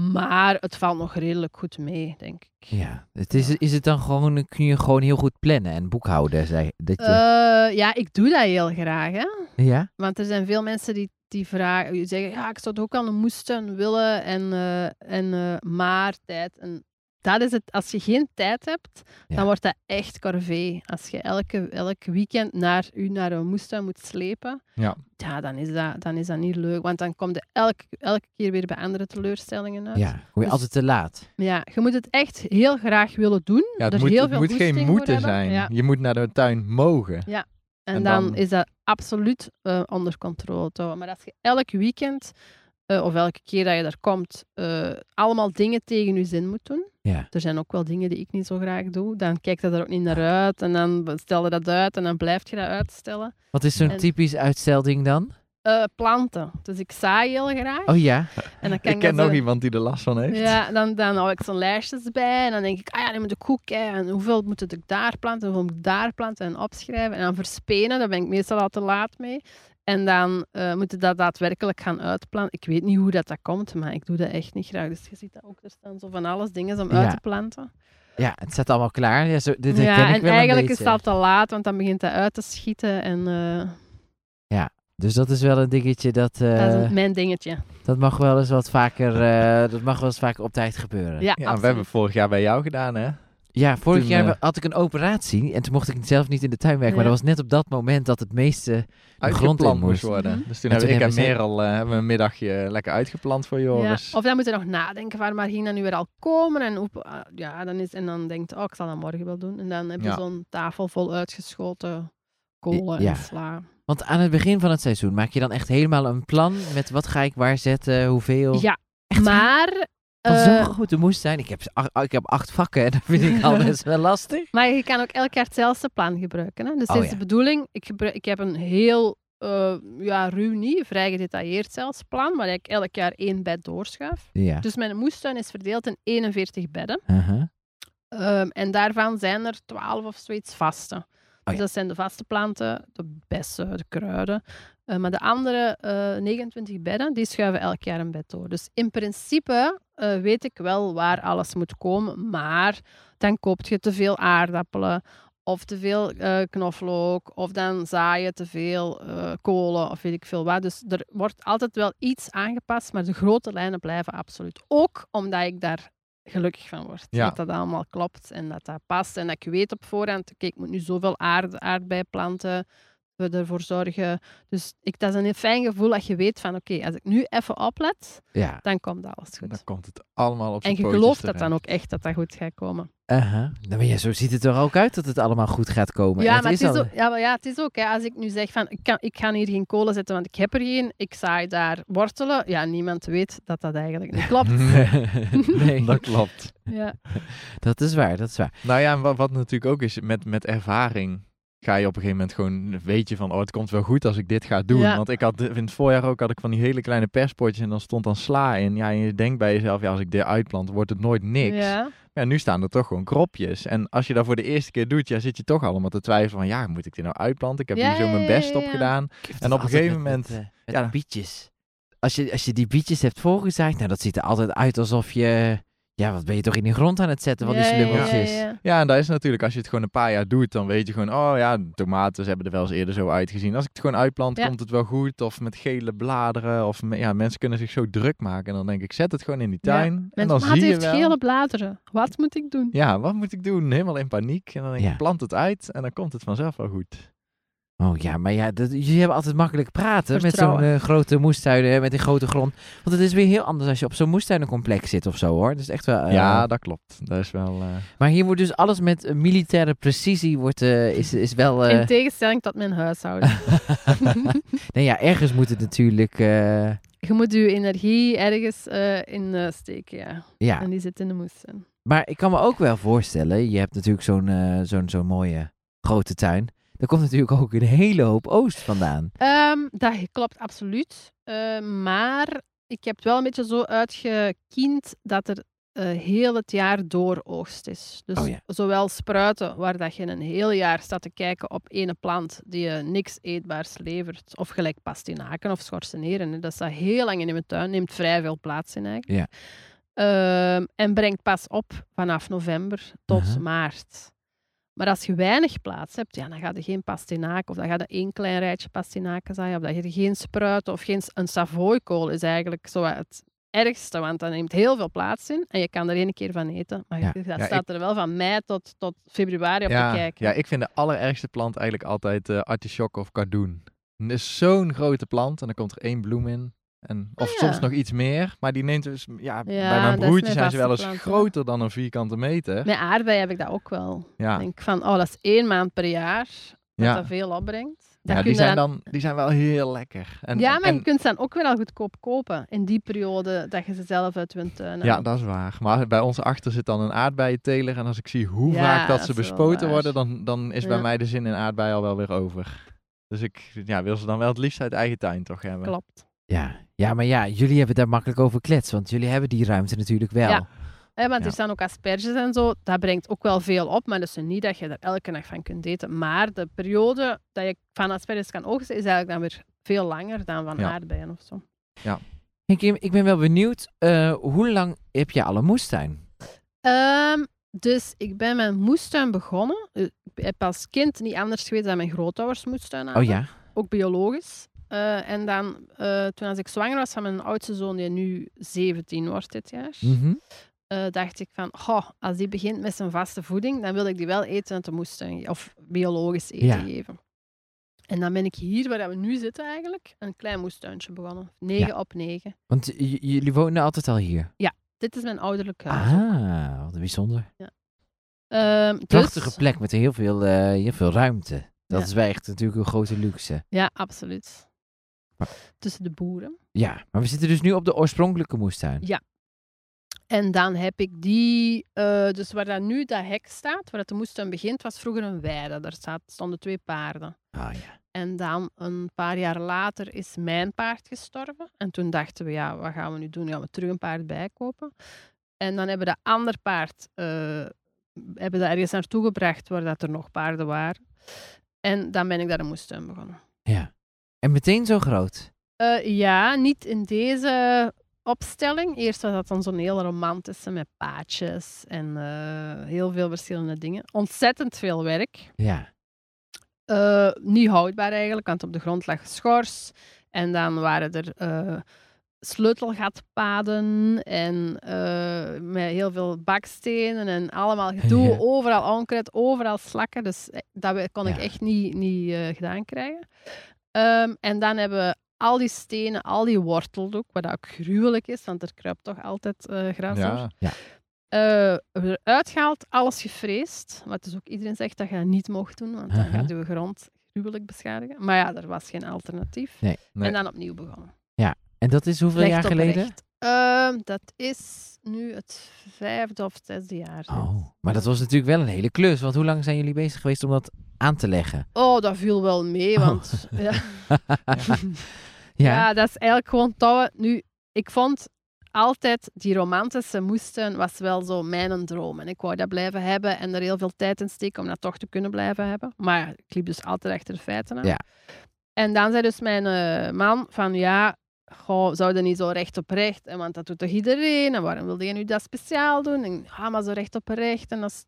Maar het valt nog redelijk goed mee, denk ik. Ja. Het is, is het dan gewoon, kun je gewoon heel goed plannen en boekhouden? Zei, dat je, Eh, ja, ik doe dat heel graag. Hè? ja? Want er zijn veel mensen die, die vragen, die zeggen, ja, ik zou toch ook een moestuin willen en, eh, en eh, maar tijd. En dat is het, als je geen tijd hebt, Ja. dan wordt dat echt corvée. Als je elke, elk weekend naar, u naar een moestuin moet slepen, Ja. ja, dan, is dat, dan is dat niet leuk. Want dan kom je elke, elke keer weer bij andere teleurstellingen uit. Ja, kom je Dus- altijd te laat. Ja, je moet het echt heel graag willen doen. Ja, het er moet, heel het veel moet geen moeten zijn. Ja. Je moet naar de tuin mogen. En, En dan, dan- is dat absoluut eh, onder controle. Maar als je elk weekend eh, of elke keer dat je daar komt, eh, allemaal dingen tegen je zin moet doen. Ja. Er zijn ook wel dingen die ik niet zo graag doe. Dan kijkt dat er ook niet naar uit. En dan stel je dat uit en dan blijf je dat uitstellen. Wat is zo'n En- typisch uitstelding dan? Eh, planten. Dus ik zaai heel graag. Oh ja? En dan [LAUGHS] kan Ik ken nog zo- iemand die er last van heeft. Ja, dan, dan hou ik zo'n lijstjes bij. En dan denk ik, ah ja, dan moet ik ook kijken. En hoeveel moet ik daar planten, hoeveel moet ik daar planten en opschrijven. En dan verspenen, daar ben ik meestal al te laat mee. En dan eh moet je dat daadwerkelijk gaan uitplanten. Ik weet niet hoe dat, dat komt, maar ik doe dat echt niet graag. Dus je ziet dat ook, er staan zo van alles dingen om Ja. uit te planten. Ja, het staat allemaal klaar. Ja, zo, dit herken ja, ik en wel een eigenlijk is al te laat, want dan begint dat uit te schieten. En eh, Dus dat is wel een dingetje dat... eh, dat is mijn dingetje. dat mag wel eens wat vaker... eh, dat mag wel eens vaker op tijd gebeuren. Ja, Ja, we hebben vorig jaar bij jou gedaan, hè? Ja, vorig Toen, jaar eh, had ik een operatie en toen mocht ik zelf niet in de tuin werken. Maar dat was net op dat moment dat het meeste de grond in moest worden. Mhm. Dus toen En toen ik en hebben Merel eh, hebben we een middagje lekker uitgeplant voor Ja. Joris. Of dan moet je nog nadenken waar Margina nu weer al komen. En, ah, ja, dan is, en dan denkt oh, ik zal dat morgen wel doen. En dan heb je Ja. zo'n tafel vol uitgeschoten kolen Ja. en sla. Want aan het begin van het seizoen maak je dan echt helemaal een plan met wat ga ik waar zetten, hoeveel. Ja, Echt Want eh, zo'n grote moestuin. Ik heb, ach- ik heb acht vakken en dat vind ik al best wel [LAUGHS] lastig. Maar je kan ook elk jaar hetzelfde plan gebruiken. Hè? Dus Oh, is ja. de bedoeling, ik, gebruik, ik heb een heel, eh, ja, ruw niet, vrij gedetailleerd zelfs plan, waar ik elk jaar één bed doorschuif. Ja. Dus mijn moestuin is verdeeld in 41 bedden. Ehm, en daarvan zijn er 12 of zoiets vaste. Dus ja. dat zijn de vaste planten, de bessen, de kruiden. Eh, maar de andere eh 29 bedden, die schuiven elk jaar een bed door. Dus in principe eh, weet ik wel waar alles moet komen. Maar dan koop je te veel aardappelen of te veel eh, knoflook. Of dan zaai je te veel eh, kolen of weet ik veel wat. Dus er wordt altijd wel iets aangepast, maar de grote lijnen blijven absoluut. Ook omdat ik daar gelukkig van word. Ja. Dat dat allemaal klopt en dat dat past. En dat ik weet op voorhand, kijk, ik moet nu zoveel aard, aardbeiplanten we ervoor zorgen. Dus ik, dat is een fijn gevoel dat je weet van, oké, als ik nu even oplet, Ja. dan komt alles goed. Dan komt het allemaal op En je gelooft dat dan ook echt, dat dat goed gaat komen. Uh-huh. Nou, maar ja, zo ziet het er ook uit dat het allemaal goed gaat komen. ja, En maar het is, al- ook, ja, maar ja, het is ook, hè, als ik nu zeg van, ik, kan, ik ga hier geen kolen zetten, want ik heb er geen, ik zaai daar wortelen. Ja, niemand weet dat dat eigenlijk niet klopt. [LAUGHS] [LAUGHS] nee, Dat klopt. ja. [LAUGHS] dat is waar, dat is waar. Nou ja, en wat, wat natuurlijk ook is, met, met ervaring ga je op een gegeven moment gewoon, weet je van, oh, het komt wel goed als ik dit ga doen. Ja. Want ik had, in het voorjaar ook had ik van die hele kleine perspotjes en dan stond dan sla in. Ja, en je denkt bij jezelf, ja, als ik dit uitplant, wordt het nooit niks. Ja. Ja, nu staan er toch gewoon kropjes. En als je dat voor de eerste keer doet, ja, zit je toch allemaal te twijfelen van, ja, moet ik dit nou uitplanten? Ik heb Ja, hier zo ja, mijn ja, best ja, op ja. gedaan. En op een gegeven met- moment- Met, eh, met ja. bietjes. Als je, als je die bietjes hebt voorgezaaid, nou, dat ziet er altijd uit alsof je... Ja, wat ben je toch in de grond aan het zetten van die Ja, ja, ja, slummeltjes. ja, ja. En dat is natuurlijk, als je het gewoon een paar jaar doet, dan weet je gewoon, oh ja, de tomaten ze hebben er wel eens eerder zo uitgezien. Als ik het gewoon uitplant, Ja. komt het wel goed. Of met gele bladeren. Of me- ja, mensen kunnen zich zo druk maken. En dan denk ik, zet het gewoon in die Ja. tuin. en dan zie je heeft wel. gele bladeren. Wat moet ik doen? Ja, wat moet ik doen? Helemaal in paniek. En dan denk ik, Ja. plant het uit en dan komt het vanzelf wel goed. Oh ja, maar ja, dat, jullie hebben altijd makkelijk praten met zo'n eh, grote moestuin, hè, met die grote grond. Want het is weer heel anders als je op zo'n moestuinencomplex zit of zo, hoor. Dat is echt wel... eh, ja, dat klopt. Dat is wel... eh, Maar hier wordt dus alles met militaire precisie, wordt, eh, is, is wel... eh, In tegenstelling tot mijn huishouden. [LAUGHS] [LAUGHS] nee, ja, ergens moet het natuurlijk... eh, je moet je energie ergens eh, in steken, ja. ja, En die zit in de moestuin. maar ik kan me ook wel voorstellen, je hebt natuurlijk zo'n zo'n zo'n mooie grote tuin. Daar komt natuurlijk ook een hele hoop oost vandaan. Ehm, dat klopt absoluut. Eh, maar ik heb het wel een beetje zo uitgekiend dat er eh, heel het jaar door oogst is. Dus Oh ja. zowel spruiten, waar dat je een heel jaar staat te kijken op ene plant die je niks eetbaars levert, of gelijk pastinaken of schorseneren. Dat staat heel lang in mijn tuin, neemt vrij veel plaats in eigenlijk. Ehm, en brengt pas op vanaf november tot maart. Maar als je weinig plaats hebt, ja, dan ga je geen pastinaak of dan ga je één klein rijtje pastinaken zaaien of dat je er geen spruiten of geen een savoykool is eigenlijk zo het ergste, want dat neemt heel veel plaats in en je kan er één keer van eten. Maar Ja. dat Ja, staat er wel van mei tot, tot februari op ja, te kijken. ja, ik vind de allerergste plant eigenlijk altijd eh artichok of cardoen. Is zo'n grote plant en dan komt er één bloem in. En, of Ah, ja. soms nog iets meer. Maar die neemt dus... Ja, bij Ja, mijn broertje zijn ze wel eens plant, groter dan een vierkante meter. Met aardbeien heb ik dat ook wel. Ja, Ik denk van, oh, dat is één maand per jaar dat ja. dat veel opbrengt. Dat ja die, zijn dan- die zijn wel heel lekker. En, ja, maar en- je kunt ze dan ook weer al goedkoop kopen in die periode dat je ze zelf uit je tuin Ja, haalt. dat is waar. Maar bij ons achter zit dan een aardbeienteler. En als ik zie hoe Ja, vaak dat dat ze wel bespoten worden, dan, dan is bij Ja. mij de zin in aardbei al wel weer over. Dus ik ja, wil ze dan wel het liefst uit eigen tuin toch hebben. Klopt. Ja. ja, maar ja, jullie hebben daar makkelijk over klets, want jullie hebben die ruimte natuurlijk wel. Ja. Want Ja. er staan ook asperges en zo. Dat brengt ook wel veel op, maar dat is niet dat je er elke dag van kunt eten. Maar de periode dat je van asperges kan oogsten, is eigenlijk dan weer veel langer dan van Ja. aardbeien of zo. Hey Kim, ik ben wel benieuwd, eh, hoe lang heb je al een moestuin? Ehm, dus ik ben mijn moestuin begonnen. Eh, Ik heb als kind niet anders geweten dan mijn grootouders moestuin hadden. Oh ja? Ook biologisch. Eh, en dan, eh, toen als ik zwanger was van mijn oudste zoon, die nu 17 wordt dit jaar, Mhm. eh, dacht ik van, goh, als die begint met zijn vaste voeding, dan wil ik die wel eten uit de moestuin, of biologisch eten Ja. geven. En dan ben ik hier, waar we nu zitten eigenlijk, een klein moestuintje begonnen. 9 op 9. Want jullie wonen altijd al hier? Dit is mijn ouderlijk huis. Ah, wat bijzonder. Ehm, dus- Prachtige plek met heel veel, heel veel ruimte. Dat Ja. is wel echt natuurlijk een grote luxe. Ja, absoluut. Tussen de boeren. Ja, maar we zitten dus nu op de oorspronkelijke moestuin. En dan heb ik die, eh, dus waar dat nu dat hek staat, waar het de moestuin begint, was vroeger een weide. Daar staat, stonden twee paarden. Ah ja. En dan een paar jaar later is mijn paard gestorven. En toen dachten we, ja, wat gaan we nu doen? Gaan we terug een paard bijkopen? En dan hebben we dat ander paard eh, hebben dat ergens naartoe gebracht waar dat er nog paarden waren. En dan ben ik daar een moestuin begonnen. Meteen zo groot. Eh, ja, niet in deze opstelling. Eerst was dat dan zo'n heel romantische met paadjes en eh, heel veel verschillende dingen. Ontzettend veel werk. Ja. Eh, niet houdbaar eigenlijk, want op de grond lag schors. En dan waren er sleutelgatpaden en met heel veel bakstenen en allemaal gedoe. Ja. Overal onkruid, overal slakken. Dus dat kon ik Ja. echt niet, niet gedaan krijgen. Ehm, en dan hebben we al die stenen, al die worteldoek, wat ook gruwelijk is, want er kruipt toch altijd eh, gras door. Ja. Eh, eruit gehaald, alles gefreesd. Wat dus ook iedereen zegt dat je dat niet mocht doen, want dan Aha. gaat je grond gruwelijk beschadigen. Maar ja, er was geen alternatief. Nee. Nee. En dan opnieuw begonnen. En dat is hoeveel Recht jaar geleden? recht. Ehm, dat is nu het vijfde of zesde jaar. Oh, maar dat was natuurlijk wel een hele klus. Want hoe lang zijn jullie bezig geweest om dat aan te leggen? Oh, dat viel wel mee, Oh. want... [LAUGHS] Ja. [LAUGHS] ja. Ja, dat is eigenlijk gewoon touwen. Nu, ik vond altijd die romantische moesten was wel zo mijn droom. En ik wou dat blijven hebben en er heel veel tijd in steken om dat toch te kunnen blijven hebben. Maar ik liep dus altijd achter de feiten aan. Ja. En dan zei dus mijn eh, man van ja, goh, zou dat niet zo recht op recht? En want dat doet toch iedereen? En waarom wilde je nu dat speciaal doen? En ja, maar zo recht op recht en dat is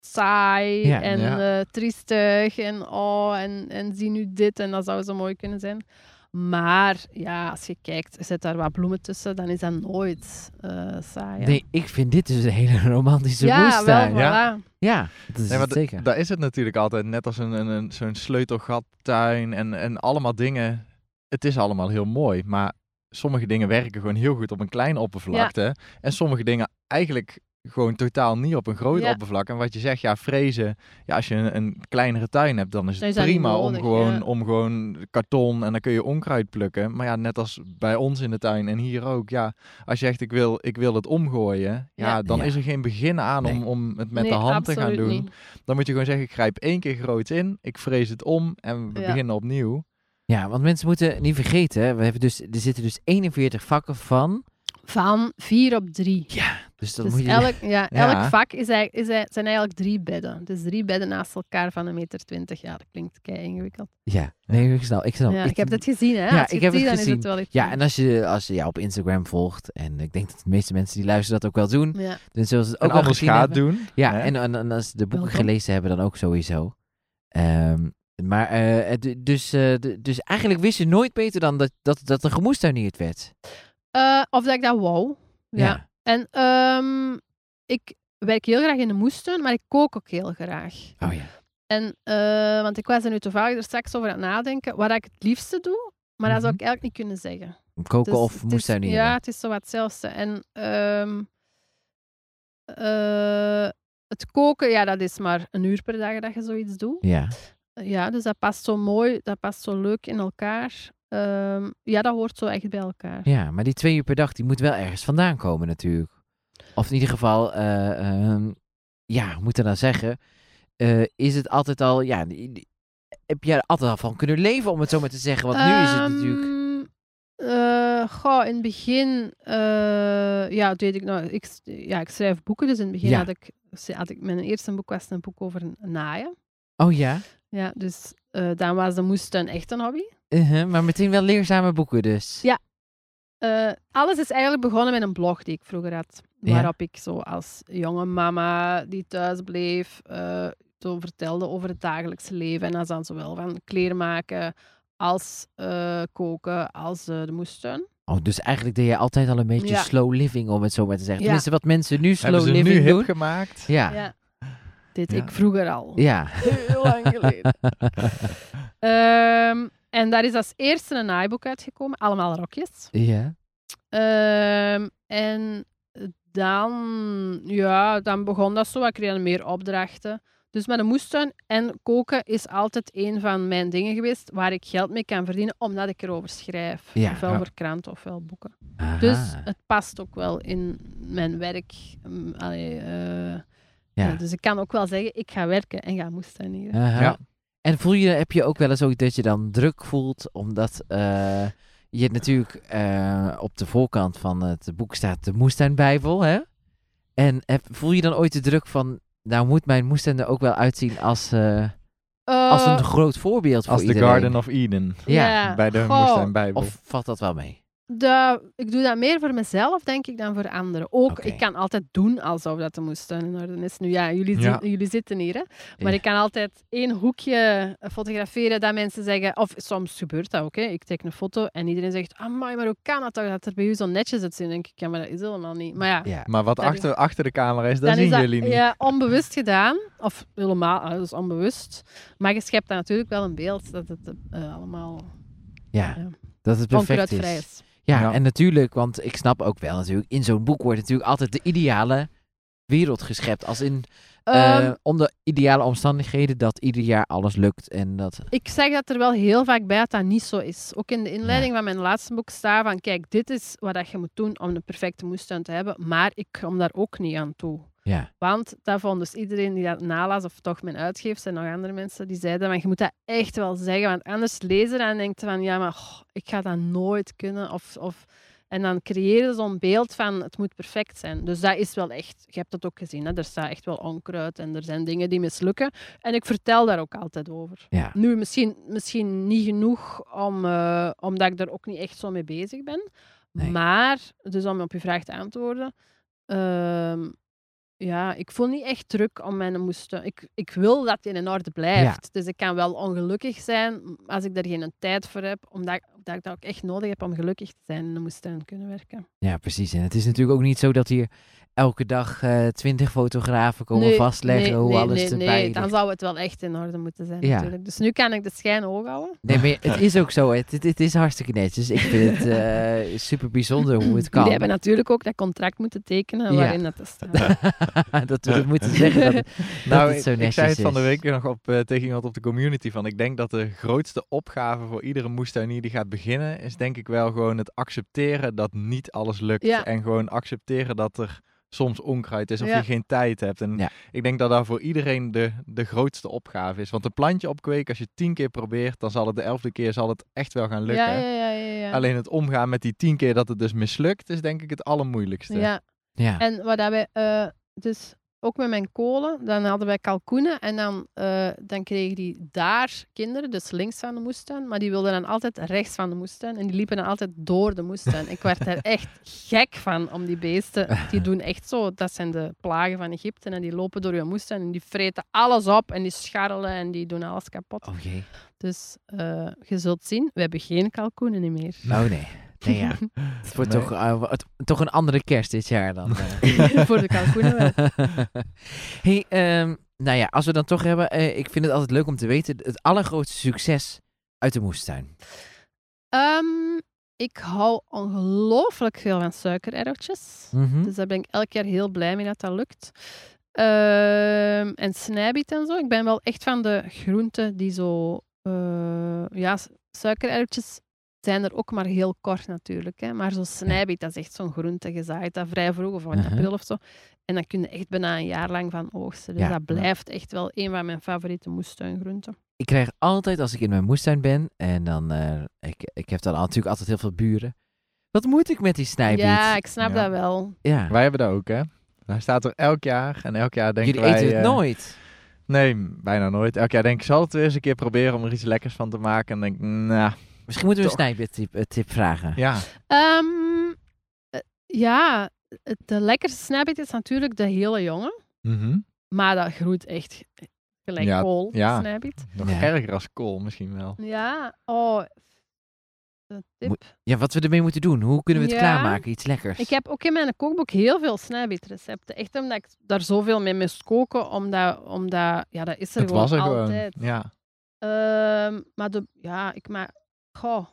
saai Ja. en Ja. eh, triestig en oh, en, en zie nu dit en dat zou zo mooi kunnen zijn. Maar ja, als je kijkt, zit daar wat bloemen tussen, dan is dat nooit eh saai. hè. Nee, ik vind dit dus een hele romantische ja, moestuin. wel, Ja. voilà. Ja, dat is Nee, het zeker. daar is het natuurlijk altijd net als een, een, een- zo'n sleutelgattuin en, en allemaal dingen. Het is allemaal heel mooi, maar sommige dingen werken gewoon heel goed op een kleine oppervlakte. En sommige dingen eigenlijk gewoon totaal niet op een groot Ja. oppervlak. En wat je zegt, ja, frezen. Ja, als je een, een kleinere tuin hebt, dan is Dan het is prima om, gewoon, ja. om gewoon karton en dan kun je onkruid plukken. Maar ja, net als bij ons in de tuin en hier ook. Ja, als je zegt, ik wil, ik wil het omgooien. Ja, Ja. dan Ja. is er geen begin aan om, Nee. om het met Nee, de hand te gaan doen. niet. Dan moet je gewoon zeggen, ik grijp één keer groot in, ik vrees het om en we Ja. beginnen opnieuw. Ja, want mensen moeten niet vergeten, hè, we hebben dus, er zitten dus 41 vakken van. Van vier op drie. Ja, dus dan Dus moet je... elk, ja, [LAUGHS] Ja. elk vak is, eigenlijk- is, eigenlijk- zijn eigenlijk drie bedden. Dus drie bedden naast elkaar van een meter twintig. Ja, dat klinkt kei ingewikkeld. Ja, nee, ik snap. Ik, snap. Ja, ik heb het gezien, hè? Ja, Als je ik heb het gezien. Is het wel iets Ja, en als je, als je jou op Instagram volgt, en ik denk dat de meeste mensen die luisteren dat ook wel doen, Ja. dan zullen ze het En ook wel anders gezien gaat hebben. doen. Ja, en, en, en als ze de boeken Welkom. gelezen hebben, dan ook sowieso. Ehm, maar, eh, dus, eh, dus eigenlijk wist je nooit beter dan dat, dat, dat een gemoestuinierd werd. Eh, of dat ik dat wou. Ja. Ja. En ehm, ik werk heel graag in de moestuin, maar ik kook ook heel graag. Oh ja. En, want ik was er nu toevallig er straks over aan het nadenken, wat ik het liefste doe, maar dat zou ik Mhm. eigenlijk niet kunnen zeggen. Koken Dus of moestuinieren. Ja, het is zo wat hetzelfde. En ehm, eh, het koken, ja, dat is maar een uur per dag dat je zoiets doet. Ja. Ja, dus dat past zo mooi, dat past zo leuk in elkaar. Ehm, ja, dat hoort zo echt bij elkaar. ja, maar die twee uur per dag, die moet wel ergens vandaan komen natuurlijk. Of in ieder geval, eh, ehm, ja, hoe moet ik dat nou zeggen? Eh, is het altijd al, ja, die- die- heb jij er altijd al van kunnen leven, om het zo maar te zeggen? Want nu is het natuurlijk... Ehm, eh, goh, in het begin, ja, deed ik nou, ik, ja, ik schrijf boeken, dus in het begin Ja. had ik, had ik, mijn eerste boek was een boek over naaien. Oh ja? Ja, dus eh, dan was de moestuin echt een hobby. Uh-huh, maar meteen wel leerzame boeken dus. Ja. Eh, alles is eigenlijk begonnen met een blog die ik vroeger had. Ja. Waarop ik zo als jonge mama die thuis bleef, eh, zo vertelde over het dagelijkse leven. En dat is dan zowel van kleermaken als eh, koken als de moestuin. Oh, dus eigenlijk deed je altijd al een beetje Ja. slow living, om het zo maar te zeggen. Ja. Tenminste, wat mensen nu slow Hebben ze living nu hip doen. gemaakt? Ja. Dit Ja. ik vroeger al. Ja. Heel lang geleden. [LAUGHS] Ehm, en daar is als eerste een naaiboek uitgekomen. Allemaal rokjes. ja. Ehm, en dan, ja, dan begon dat zo. Ik kreeg meer opdrachten. Dus met een moestuin en koken is altijd een van mijn dingen geweest waar ik geld mee kan verdienen, omdat ik erover schrijf. Ja, ofwel ja. voor kranten ofwel boeken. Aha. Dus het past ook wel in mijn werk. Mm, allee, eh, ja. ja, dus ik kan ook wel zeggen, ik ga werken en ga moestuinieren. Aha. Ja. En voel je, heb je ook wel eens ook dat je dan druk voelt, omdat eh, je natuurlijk eh, op de voorkant van het boek staat de moestuinbijbel, hè? En heb- voel je dan ooit de druk van, nou moet mijn moestuin er ook wel uitzien als, eh, als een groot voorbeeld voor Als de? Garden of Eden. Ja. Bij de goh, Moestuinbijbel. Of valt dat wel mee? De- ik doe dat meer voor mezelf, denk ik, dan voor anderen. Ook, ik kan altijd doen alsof dat de moestuin in orde is. Nu ja, jullie, Ja. zi- jullie zitten hier, hè. Maar Ja. ik kan altijd één hoekje fotograferen dat mensen zeggen... Of soms gebeurt dat ook, hè. Ik teken een foto en iedereen zegt... Amai, maar hoe kan het toch dat er bij u zo netjes uitzien? Dan denk ik, ja, maar dat is helemaal niet. Maar ja, Ja. Maar wat Dat- achter, achter de camera is, dat dan zien is dat jullie niet. Ja, onbewust gedaan. Of helemaal, dus onbewust. Maar je schept dan natuurlijk wel een beeld dat het eh, allemaal Ja, dat het perfect is. Ja, Ja. en natuurlijk, want ik snap ook wel natuurlijk, in zo'n boek wordt natuurlijk altijd de ideale wereld geschept. Als in, eh, Ehm, onder ideale omstandigheden, dat ieder jaar alles lukt en dat... Ik zeg dat er wel heel vaak bij dat dat niet zo is. Ook in de inleiding van mijn laatste boek staat van, kijk, dit is wat dat je moet doen om een perfecte moestuin te hebben, maar ik kom daar ook niet aan toe. Ja, Want dat vond dus iedereen die dat nalas, of toch mijn uitgevers en nog andere mensen, die zeiden van, je moet dat echt wel zeggen, want anders lezen en denkt van, ja, maar ik ga dat nooit kunnen. Of, of, en dan creëer je zo'n beeld van, het moet perfect zijn. Dus dat is wel echt, je hebt het ook gezien, hè? er staat echt wel onkruid en er zijn dingen die mislukken. En ik vertel daar ook altijd over. ja. Nu, misschien, misschien niet genoeg, om, eh, omdat ik er ook niet echt zo mee bezig ben. Nee. Maar, dus om op je vraag te antwoorden, ehm, ja, ik voel niet echt druk om mijn moesten. Ik, ik wil dat die in orde blijft. Dus ik kan wel ongelukkig zijn als ik er geen tijd voor heb, omdat, omdat ik dat ook echt nodig heb om gelukkig te zijn in de moestuin kunnen werken. ja, precies. En het is natuurlijk ook niet zo dat hier elke dag eh, twintig fotografen komen Nee, vastleggen nee, hoe nee, alles nee, erbij nee, ligt. dan zou het wel echt in orde moeten zijn Ja. natuurlijk. Dus nu kan ik de schijn oog houden. Nee, maar het is ook zo. Het, het, het is hartstikke netjes. Ik vind het eh, super bijzonder hoe het [LAUGHS] kan. Jullie hebben natuurlijk ook dat contract moeten tekenen Ja. waarin dat te staan. [LAUGHS] dat we het moeten zeggen dat, [LAUGHS] Nou, dat het zo ik, netjes ik zei het van de week nog op, eh, tegen iemand op de community van ik denk dat de grootste opgave voor iedere moestuinier die gaat beginnen is denk ik wel gewoon het accepteren dat niet alles lukt Ja. en gewoon accepteren dat er soms onkruid is of Ja. je geen tijd hebt. En Ja. ik denk dat dat voor iedereen de, de grootste opgave is. Want een plantje opkweken, als je tien keer probeert, dan zal het de elfde keer zal het echt wel gaan lukken. Ja, ja, ja, ja, ja. Alleen het omgaan met die tien keer dat het dus mislukt, is denk ik het allermoeilijkste. ja. Ja. En wat dat wij, eh, dus ook met mijn kolen, dan hadden wij kalkoenen en dan, eh, dan kregen die daar kinderen, dus links van de moestuin, maar die wilden dan altijd rechts van de moestuin en die liepen dan altijd door de moestuin. Ik werd daar echt gek van om die beesten. Die doen echt zo, dat zijn de plagen van Egypte en die lopen door je moestuin en die vreten alles op en die scharrelen en die doen alles kapot. Oh jee. Dus eh, je zult zien, we hebben geen kalkoenen meer. Oh nee. Nee, ja. [LAUGHS] Het wordt Nee. toch, eh, toch een andere kerst dit jaar dan. [LAUGHS] eh. Voor de kalkoenen [LAUGHS] hey, ehm, nou ja, als we dan toch hebben, eh, ik vind het altijd leuk om te weten, het allergrootste succes uit de moestuin. Ehm, ik hou ongelooflijk veel van suikererwtjes. Mhm. Dus daar ben ik elk jaar heel blij mee dat dat lukt. Ehm, en snijbiet en zo. Ik ben wel echt van de groenten die zo... ja, suikererwtjes zijn er ook maar heel kort natuurlijk. Hè. Maar zo snijbiet, dat is echt zo'n groente gezaaid. Dat vrij vroeg, of in Uh-huh. april of zo. En dan kun je echt bijna een jaar lang van oogsten. Dus Ja. dat blijft echt wel een van mijn favoriete moestuingroenten. Ik krijg altijd, als ik in mijn moestuin ben, en dan, eh, ik, ik heb dan natuurlijk altijd heel veel buren. Wat moet ik met die snijbiet? Ja, ik snap Ja. dat wel. Ja. Wij hebben dat ook, hè. Hij staat er elk jaar en elk jaar denken Jullie wij... eten het eh, nooit. Nee, bijna nooit. Elk jaar denk ik, zal het weer eens een keer proberen om er iets lekkers van te maken. En denk ik, nou, Misschien moeten we een toch. snijbiet tip, eh, tip vragen. ja. Ehm, eh, ja, de lekkerste snijbiet is natuurlijk de hele jonge. Mhm. Maar dat groeit echt gelijk Ja, kool, ja. snijbiet. Nog Ja. erger als kool misschien wel. Ja, oh. tip. Ja, wat we ermee moeten doen. Hoe kunnen we het Ja. klaarmaken? Iets lekkers. Ik heb ook in mijn kookboek heel veel snijbietrecepten. Echt omdat ik daar zoveel mee moest koken. Omdat, omdat ja, dat is er Het gewoon was er altijd. gewoon. Ja. Ehm, maar de, ja, ik maak... Goh.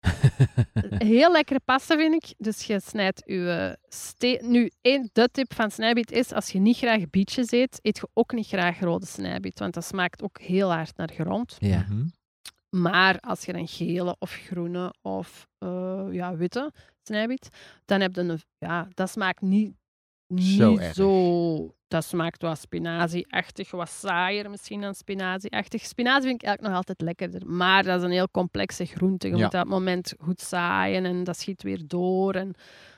[LAUGHS] Heel lekkere pasta vind ik. Dus je snijdt je ste- Nu, één, de tip van snijbiet is, als je niet graag bietjes eet, eet je ook niet graag rode snijbiet. Want dat smaakt ook heel hard naar grond. ja. Mhm. Maar als je een gele of groene of eh, ja, witte snijbiet, dan heb je een... Ja, dat smaakt niet, Zo niet erg. zo... Dat smaakt wat spinazie-achtig, wat saaier misschien dan spinazie-achtig. Spinazie vind ik eigenlijk nog altijd lekkerder. Maar dat is een heel complexe groente. Je Ja. moet dat moment goed zaaien en dat schiet weer door. En,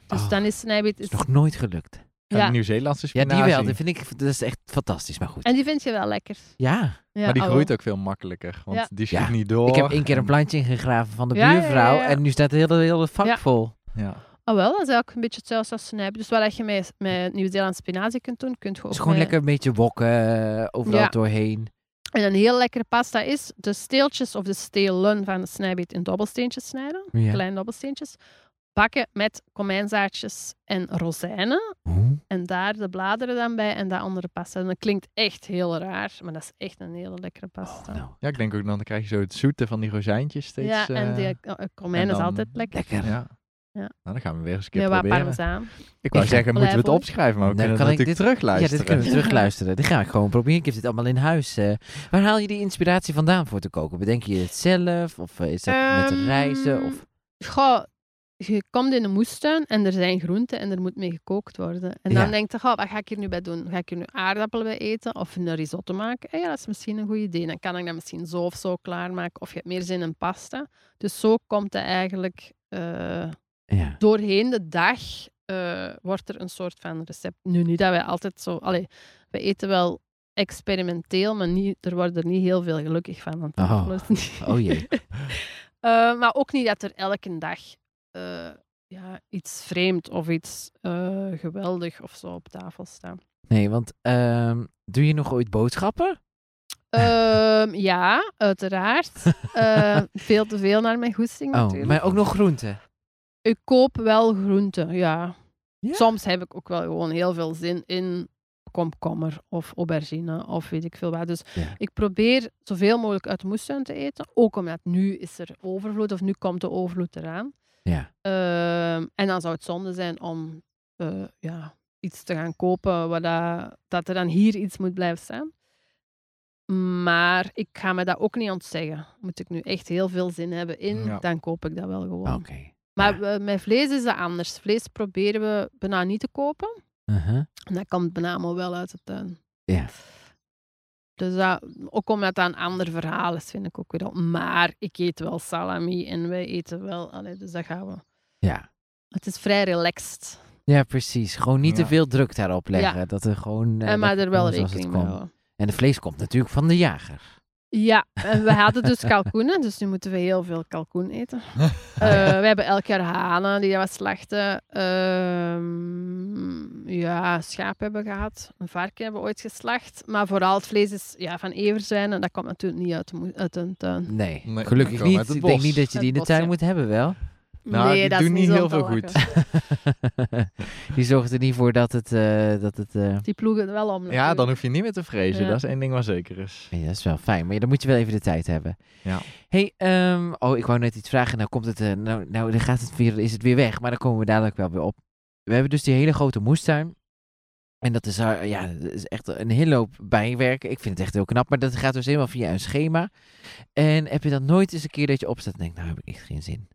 dus Oh, dan is snijbiet... is Is, nog nooit gelukt. Ja. de Nieuw-Zeelandse Ja, spinazie. die wel. Dat vind ik dat is echt fantastisch, maar goed. en die vind je wel lekker. Ja, Ja, maar die oh. groeit ook veel makkelijker. Want Ja. die schiet Ja. niet door. ik heb één keer een en- plantje ingegraven van de Ja, ja, ja, buurvrouw. ja. En nu staat het hele, hele vak Ja. vol. Ja. Oh wel, dat is eigenlijk een beetje hetzelfde als snijbiet. Dus wat je met, met Nieuw-Zeeland spinazie kunt doen, kunt je ook Het is gewoon met- lekker een beetje wokken, eh, overal Ja. doorheen. En een heel lekkere pasta is de steeltjes of de stelen van de snijbiet in dobbelsteentjes snijden. Ja. Kleine dobbelsteentjes. Bakken met komijnzaadjes en rozijnen. Oeh. En daar de bladeren dan bij en dat andere pasta. En dat klinkt echt heel raar, maar dat is echt een hele lekkere pasta. Oh, nou, ja, ik denk ook dan, dan krijg je zo het zoete van die rozijntjes steeds. ja, en eh, die eh, komijn en is altijd lekker. lekker. Ja. Ja. Nou, dan gaan we weer eens een keer wat proberen. parmezaan. Ik wou Ik zeggen, moeten we het opschrijven, maar we Dan kunnen kan het ik natuurlijk dit- Ja, terugluisteren. dit kunnen we [LAUGHS] terugluisteren. Dit ga ik gewoon proberen. Ik heb dit allemaal in huis. eh. Waar haal je die inspiratie vandaan voor te koken? Bedenk je het zelf? Of eh, is dat met Ehm, reizen? Of... Goh, je komt in de moestuin en er zijn groenten en er moet mee gekookt worden. En Ja. dan denk je, goh, wat ga ik hier nu bij doen? Ga ik hier nu aardappelen bij eten of een risotto maken? Eh, ja, dat is misschien een goed idee. Dan kan ik dat misschien zo of zo klaarmaken. Of je hebt meer zin in pasta. Dus zo komt het eigenlijk eh, Ja. doorheen de dag eh, wordt er een soort van recept. Nu, niet dat wij altijd zo... Allee, we eten wel experimenteel, maar niet, er wordt er niet heel veel gelukkig van. tafel. Oh. Niet- Oh jee. [LAUGHS] Eh, maar ook niet dat er elke dag eh, ja, iets vreemd of iets geweldig of zo op tafel staat. Nee, want ehm, doe je nog ooit boodschappen? Ehm, ja, uiteraard. [LAUGHS] Veel te veel naar mijn goesting Oh, natuurlijk. maar ook nog groenten? Ik koop wel groenten, ja. Ja? Soms heb ik ook wel gewoon heel veel zin in komkommer of aubergine of weet ik veel wat. Dus Ja. ik probeer zoveel mogelijk uit de moestuin te eten. Ook omdat nu is er overvloed of nu komt de overvloed eraan. Ja. Ehm, en dan zou het zonde zijn om eh, ja, iets te gaan kopen waar dat, dat er dan hier iets moet blijven staan. Maar ik ga me dat ook niet ontzeggen. Moet ik nu echt heel veel zin hebben in, Ja. dan koop ik dat wel gewoon. Oké. Maar we- met vlees is dat anders. Vlees proberen we bijna niet te kopen. Uh-huh. En dat komt bijna allemaal wel uit de tuin. Ja. Dus dat, ook omdat dat een ander verhaal is, vind ik ook weer. al. Maar ik eet wel salami en wij eten wel. Allee, dus dat gaan we. Ja. Het is vrij relaxed. Ja, precies. Gewoon niet te veel druk daarop leggen. Ja. Dat er gewoon... eh, en maar er wel rekening mee komt. houden. En de vlees komt natuurlijk van de jager. Ja, en we hadden dus kalkoenen, dus nu moeten we heel veel kalkoen eten. Eh, we hebben elk jaar hanen die we slachten. Ehm, ja, schaap hebben we gehad. Een varken hebben we ooit geslacht. Maar vooral het vlees is ja, van everzwijnen. Dat komt natuurlijk niet uit uit een tuin. Nee, Nee, gelukkig niet. Ik denk niet dat je die in de tuin moet hebben, wel. Nou, nee, die dat doen niet heel veel goed. [LAUGHS] [LAUGHS] die zorgt er niet voor dat het... eh, dat het eh, Die ploegen er wel om. Ja, dan hoef je niet meer te vrezen. Ja. Dat is één ding wat zeker is. Nee, dat is wel fijn, maar ja, dan moet je wel even de tijd hebben. Ja. hey, ehm, oh, ik wou net iets vragen. Nou komt het, eh, nou, nou dan gaat het weer, is het weer weg, maar dan komen we dadelijk wel weer op. We hebben dus die hele grote moestuin. En dat is, ja, dat is echt een hele hoop bijwerken. Ik vind het echt heel knap, maar dat gaat dus helemaal via een schema. En heb je dan nooit eens een keer dat je opstaat en denkt, nou heb ik echt geen zin.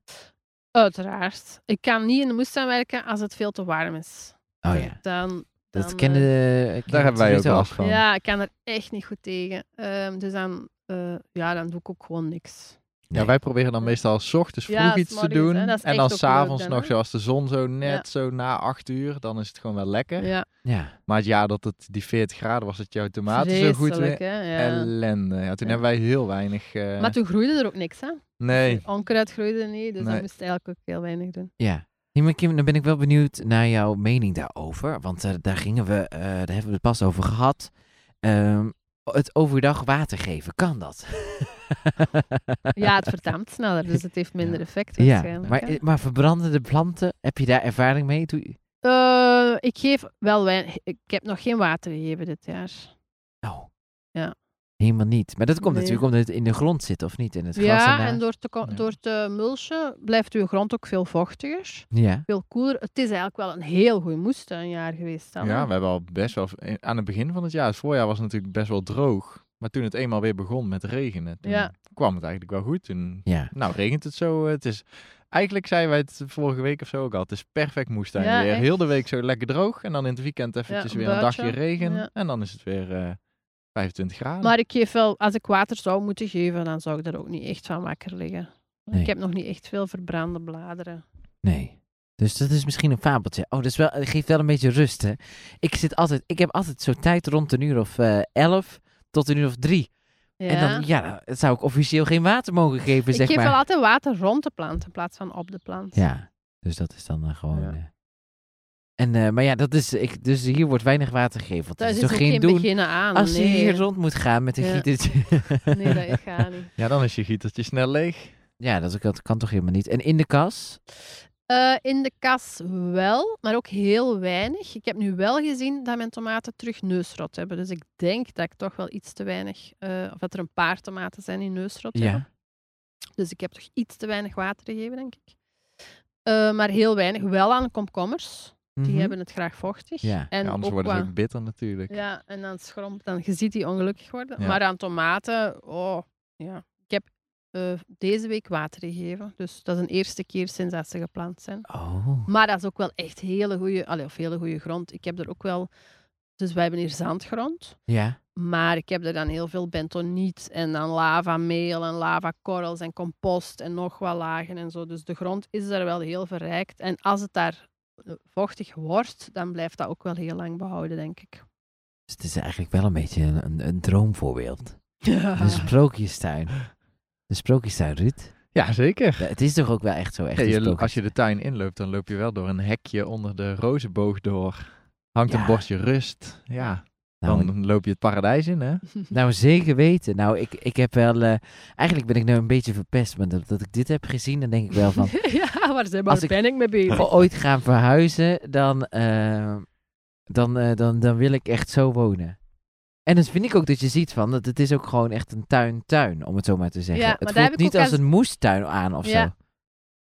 Uiteraard. Ik kan niet in de moestuin werken als het veel te warm is. Oh ja, Dan, dat dan, kennen eh, de... kennen Daar hebben wij ook last van. Ja, ik kan er echt niet goed tegen. Ehm, dus dan, eh, ja, dan doe ik ook gewoon niks. Ja, wij proberen dan meestal 's ochtends vroeg iets te doen. En echt dan s'avonds nog, hè? zoals de zon zo net Ja. zo na acht uur, dan is het gewoon wel lekker. Ja, Ja, Maar het jaar dat het die 40 graden was, dat jouw tomaten zo goed weer. Ellende. Ja, toen Ja. hebben wij heel weinig. eh, Maar toen groeide er ook niks, hè? Nee. Onkruid groeide niet, dus Nee. dan moest je eigenlijk ook heel weinig doen. ja. Hey, maar Kim, dan ben ik wel benieuwd naar jouw mening daarover. Want eh, daar gingen we, eh, daar hebben we het pas over gehad. Ehm, het overdag water geven, kan dat? [LAUGHS] [LAUGHS] Ja, het verdampt sneller, dus het heeft minder effect ja, waarschijnlijk. maar, hè. eh, maar verbrandende planten, heb je daar ervaring mee? Doe, Eh, ik geef wel weinig. Ik heb nog geen water gegeven dit jaar. oh. Ja. Helemaal niet. Maar dat komt Nee. natuurlijk omdat het in de grond zit, of niet? In het gras Ja, en door te, Ja. door te mulchen blijft uw grond ook veel vochtiger. Ja. Veel koeler. Het is eigenlijk wel een heel goed moestuinjaar geweest. Dan, Ja, hè. we hebben al best wel... Aan het begin van het jaar, het voorjaar was het natuurlijk best wel droog. Maar toen het eenmaal weer begon met regenen, toen Ja. kwam het eigenlijk wel goed. Toen, Ja. nou, regent het zo. eh, Het is... Eigenlijk zeiden wij het vorige week of zo ook al. Het is perfect moestuin Ja, weer. echt. Heel de week zo lekker droog. En dan in het weekend eventjes een weer een dagje regen. Ja. En dan is het weer eh 25 graden. Maar ik geef wel, als ik water zou moeten geven, dan zou ik daar ook niet echt van wakker liggen. Nee. Ik heb nog niet echt veel verbrande bladeren. Nee. Dus dat is misschien een fabeltje. Oh, dat, is wel, dat geeft wel een beetje rust, hè. Ik zit altijd... Ik heb altijd zo tijd rond een uur of eh, elf tot een uur of drie. Ja. En dan, ja, dan zou ik officieel geen water mogen geven, ik zeg geef maar. wel altijd water rond de plant in plaats van op de plant. Ja, dus dat is dan eh, gewoon... Ja. eh. En, eh, maar ja, dat is, ik, dus hier wordt weinig water gegeven. Want Daar dat is is toch geen doen beginnen aan. als je hier rond moet gaan met een Ja. gietertje. [LAUGHS] Nee, dat gaat niet. Ja, dan is je gietertje snel leeg. ja, dat, is- dat kan toch helemaal niet. En in de kas? Eh, in de kas wel, maar ook heel weinig. Ik heb nu wel gezien dat mijn tomaten terug neusrot hebben. Dus ik denk dat ik toch wel iets te weinig... eh, of dat er een paar tomaten zijn die neusrot hebben. Ja. Dus ik heb toch iets te weinig water gegeven, denk ik. Eh, maar heel weinig. Wel aan komkommers. Die Mhm. hebben het graag vochtig. Ja. En Ja, anders worden ze ook bitter natuurlijk. Ja, en dan schrompt, dan je ziet die ongelukkig worden. Ja. Maar aan tomaten, oh, ja. Eh, deze week water gegeven. Dus dat is een eerste keer sinds dat ze geplant zijn. Oh. Maar dat is ook wel echt hele goede, of hele goede grond. Ik heb er ook wel, dus wij hebben hier zandgrond. Ja. Maar ik heb er dan heel veel bentoniet en dan lavameel en lavakorrels en compost en nog wat lagen en zo. Dus de grond is daar wel heel verrijkt. En als het daar eh, vochtig wordt, dan blijft dat ook wel heel lang behouden, denk ik. Dus het is eigenlijk wel een beetje een, een, een droomvoorbeeld. [LAUGHS] Ja. De sprookjestuin. De sprookjestuin, Ruud. Ja, zeker. Ja, Het is toch ook wel echt zo echt Ja, je, als je de tuin inloopt, dan loop je wel door een hekje onder de rozenboog door. Hangt Ja. een bordje rust. Ja, Nou, dan loop je het paradijs in, hè? [LAUGHS] Nou, zeker weten. Nou, ik, ik heb wel... eh, eigenlijk ben ik nu een beetje verpest. Maar dat, dat ik dit heb gezien, dan denk ik wel van... [LAUGHS] ja, waar, zijn, ik- ben ik mee bezig? Ooit gaan verhuizen, dan, eh, dan, eh, dan, dan wil ik echt zo wonen. En dat vind ik ook dat je ziet van, dat het is ook gewoon echt een tuin-tuin, om het zo maar te zeggen. Ja, maar het voelt ik niet als een moestuin aan of Ja. zo.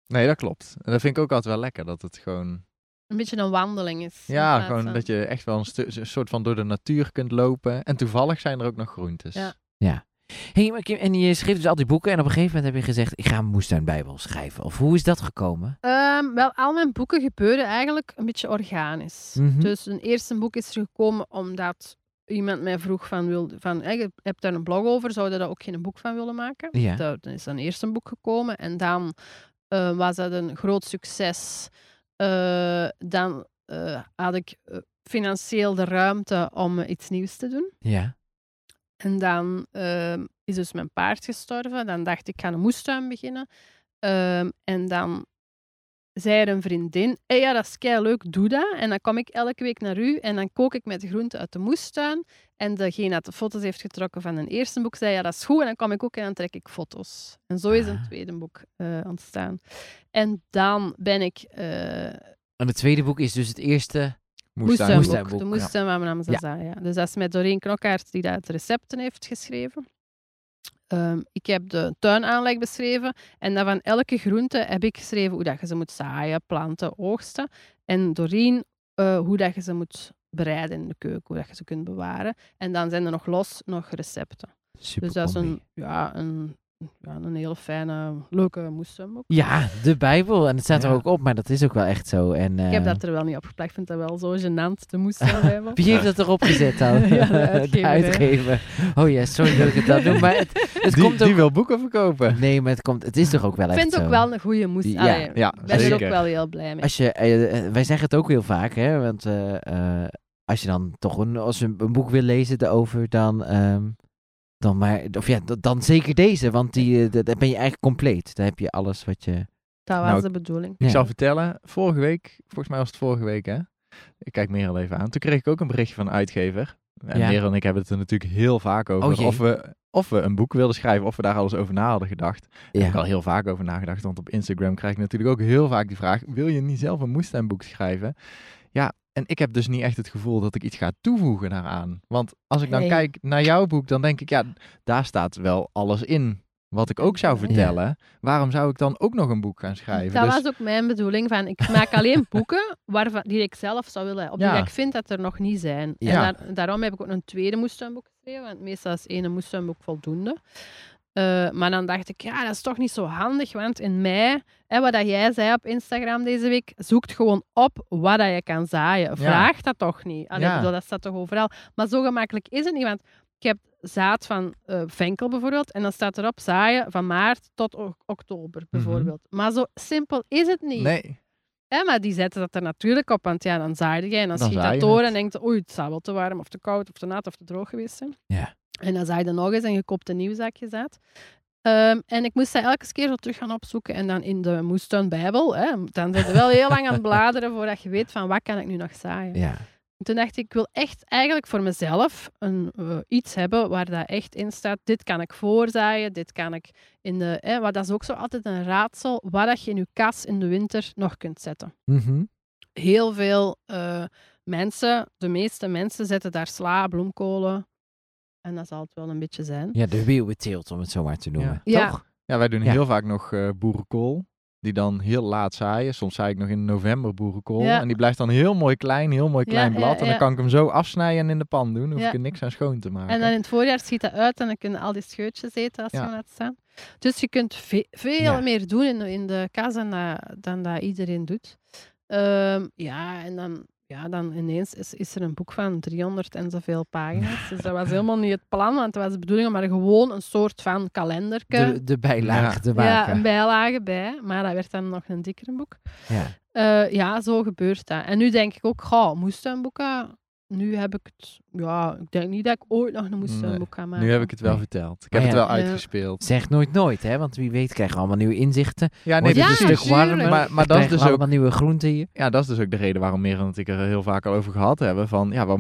Nee, dat klopt. En dat vind ik ook altijd wel lekker, dat het gewoon... Een beetje een wandeling is. Ja, gewoon van- dat je echt wel een, soort van door de natuur kunt lopen. En toevallig zijn er ook nog groentes. Ja. Hey, maar Kim, en je schreef dus al die boeken en op een gegeven moment heb je gezegd, ik ga een moestuinbijbel schrijven. Of hoe is dat gekomen? Ehm, wel, al mijn boeken gebeuren eigenlijk een beetje organisch. Mhm. Dus een eerste boek is er gekomen omdat iemand mij vroeg van, wilde, van hey, je hebt daar een blog over, zou je daar ook geen boek van willen maken? Ja. Dan is dan eerst een boek gekomen en dan eh, was dat een groot succes. Eh, dan eh, had ik financieel de ruimte om iets nieuws te doen. Ja. En dan ehm, is dus mijn paard gestorven. Dan dacht ik, ik ga een moestuin beginnen. Ehm, en dan zei er een vriendin, hey, ja, dat is kei leuk, doe dat. En dan kom ik elke week naar u en dan kook ik met de groenten uit de moestuin. En degene dat de foto's heeft getrokken van een eerste boek, zei, ja, dat is goed. En dan kom ik ook en dan trek ik foto's. En zo is een Ah. tweede boek eh, ontstaan. En dan ben ik... eh, En het tweede boek is dus het eerste... Moestuin. Moestuinboek. Moestuinboek, De ja. moestuin van Madame Zaza, ja. Dus dat is met Doreen Knokkaert die dat recepten heeft geschreven. Ehm, ik heb de tuinaanleg beschreven en dan van elke groente heb ik geschreven hoe dat je ze moet zaaien, planten, oogsten. En Doreen eh, hoe dat je ze moet bereiden in de keuken, hoe dat je ze kunt bewaren. En dan zijn er nog los nog recepten. Super dus dat is een, ja, een, ja, een hele fijne, leuke moestuinboek. Ja, de Bijbel. En het staat er ook op, maar dat is ook wel echt zo. En, Ik heb eh, dat er wel niet opgeplakt. Ik vind dat wel zo gênant, de moestuinbijbel. Wie heeft dat erop gezet dan? [LAUGHS] Ja, de uitgever, hè. uitgever. Oh ja, sorry dat ik het dan doe, maar het, het Die, komt die ook... wil boeken verkopen. Nee, maar het, komt, het is toch ook wel Ik echt vind het ook wel een goede moest. Ja, Allee, ja, ik ben er ook wel heel blij mee. Als je, eh, eh, wij zeggen het ook heel vaak, hè, want als je dan toch een, als je een, een boek wil lezen erover, dan, ehm, dan, maar, of ja, dan zeker deze, want die, eh, d- dan ben je eigenlijk compleet. Dan heb je alles wat je... Dat was Nou, de bedoeling. Ik Ja. zal vertellen, vorige week, volgens mij was het vorige week hè. Ik kijk meer al even aan. Toen kreeg ik ook een berichtje van de uitgever. En Ja. Merel en ik hebben het er natuurlijk heel vaak over. Oh of, we, of we een boek wilden schrijven, of we daar alles over na hadden gedacht. Daar heb ik al heel vaak over nagedacht. Want op Instagram krijg ik natuurlijk ook heel vaak die vraag: wil je niet zelf een moestuinboek schrijven? Ja, en ik heb dus niet echt het gevoel dat ik iets ga toevoegen daaraan. Want als ik dan Nee. kijk naar jouw boek, dan denk ik, ja, daar staat wel alles in. Wat ik ook zou Ja. vertellen. Waarom zou ik dan ook nog een boek gaan schrijven? Dat Dus- was ook mijn bedoeling. Van, ik maak alleen [LAUGHS] boeken waarvan, die ik zelf zou willen, op die ik vind dat er nog niet zijn. Ja. En daar- daarom heb ik ook een tweede moestuinboek geschreven. Want meestal is één moestuinboek voldoende. Eh, maar dan dacht ik, ja, dat is toch niet zo handig. Want in mei, hè, wat dat jij zei op Instagram deze week, zoekt gewoon op wat dat je kan zaaien. Vraag dat toch niet. Allee, Ja. bedoel, dat staat toch overal. Maar zo gemakkelijk is het niet. Want ik heb zaad van eh venkel bijvoorbeeld. En dan staat erop zaaien van maart tot oktober bijvoorbeeld. Maar zo simpel is het niet. Mhm. Nee, Ja, maar die zetten dat er natuurlijk op, want ja, dan zaaide jij en dan, Dan schiet dat door het. en denkt, oei, het zou wel te warm of te koud of te nat of te droog geweest zijn. Ja. En dan zaai je nog eens en je koopt een nieuw zakje zaad. En ik moest dat elke keer zo terug gaan opzoeken en dan in de moestuin Bijbel. Hè, dan zit je wel heel lang aan het bladeren voordat je weet van wat kan ik nu nog zaaien. Ja. Toen dacht ik, ik wil echt eigenlijk voor mezelf een, eh, iets hebben waar dat echt in staat. Dit kan ik voorzaaien, dit kan ik in de... Hè, maar dat is ook zo altijd een raadsel, wat dat je in je kas in de winter nog kunt zetten Mhm. heel veel eh, mensen, de meeste mensen, zetten daar sla, bloemkolen. En dat zal het wel een beetje zijn. ja, de weeuwenteelt, om het zo maar te noemen. Ja. Toch? Ja, wij doen Ja. heel vaak nog eh, boerenkool. Die dan heel laat zaaien. Soms zaai ik nog in november boerenkool. Ja. En die blijft dan heel mooi klein, heel mooi klein ja, blad. En dan ja. kan ik hem zo afsnijden en in de pan doen. Dan hoef Ja. ik er niks aan schoon te maken. En dan in het voorjaar schiet dat uit en dan kunnen al die scheutjes eten als Ja. je hem laat staan. Dus je kunt ve- veel Ja. meer doen in, de- in de kas dan dat, dan dat iedereen doet. Ehm, ja, en dan, ja, dan ineens is, is er een boek van 300 en zoveel pagina's. Dus dat was [LAUGHS] helemaal niet het plan, want het was de bedoeling om er gewoon een soort van kalenderke, De, de bijlage Ja. te ja, maken. een bijlage bij. Maar dat werd dan nog een dikkere boek. Ja. Eh, ja, zo gebeurt dat. En nu denk ik ook, ga, moestuinboeken. Nu heb ik het, ja, ik denk niet dat ik ooit nog een moestuinboek ga maken. Nu heb ik het wel Nee. verteld. Ik Maar heb het ja. wel Ja. uitgespeeld. Zeg nooit nooit, hè? Want wie weet krijgen we allemaal nieuwe inzichten. Ja, nee, het Ja, een stuk warmer. Maar, maar dat is dus ook allemaal nieuwe groenten hier. Ja, dat is dus ook de reden waarom Merel en ik er heel vaak al over gehad hebben. Van ja, wat,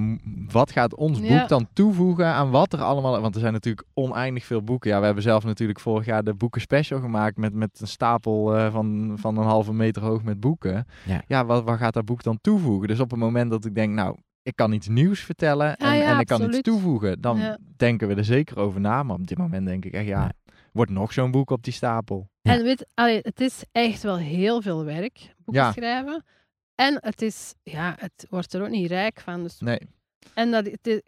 wat gaat ons boek Ja. dan toevoegen aan wat er allemaal. Want er zijn natuurlijk oneindig veel boeken. Ja, we hebben zelf natuurlijk vorig jaar de boeken special gemaakt. Met, met een stapel eh, van, van een halve meter hoog met boeken. Ja. wat, wat gaat dat boek dan toevoegen? Dus op het moment dat ik denk, nou, ik kan iets nieuws vertellen. En, ja, en ik kan iets absoluut. toevoegen. Dan Ja. denken we er zeker over na. Maar op dit moment denk ik echt, ja, wordt nog zo'n boek op die stapel. Ja. En weet, allee, het is echt wel heel veel werk, boeken Ja. schrijven. En het is, ja, het wordt er ook niet rijk van. Dus, Nee, En dat, het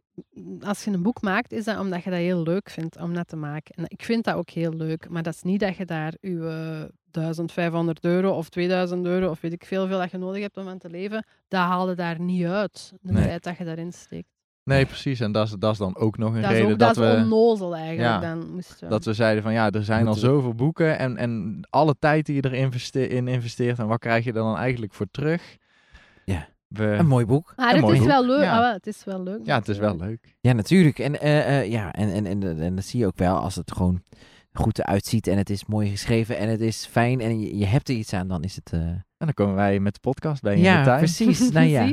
als je een boek maakt, is dat omdat je dat heel leuk vindt om dat te maken. En ik vind dat ook heel leuk, maar dat is niet dat je daar je 1500 euro of 2000 euro of weet ik veel, veel dat je nodig hebt om aan te leven, dat haal je daar niet uit, de Nee. tijd dat je daarin steekt. nee, precies. En dat is, dat is dan ook nog een Dat reden ook, dat, dat is we... onnozel eigenlijk. Ja, dan moesten we. Dat we zeiden van ja, er zijn al zoveel boeken en, en alle tijd die je erin investe- in investeert en wat krijg je er dan eigenlijk voor terug? We, Een mooi boek. maar het mooi is boek. wel leuk. Ja. Ah, het is wel leuk. ja, het is wel leuk. Ja, natuurlijk. En, eh, eh, ja, en, en, en, en dat zie je ook wel als het gewoon goed eruit ziet en het is mooi geschreven en het is fijn en je, je hebt er iets aan, dan is het... eh, En dan komen wij met de podcast bij je in ja, de tuin. precies. [LAUGHS] nou ja?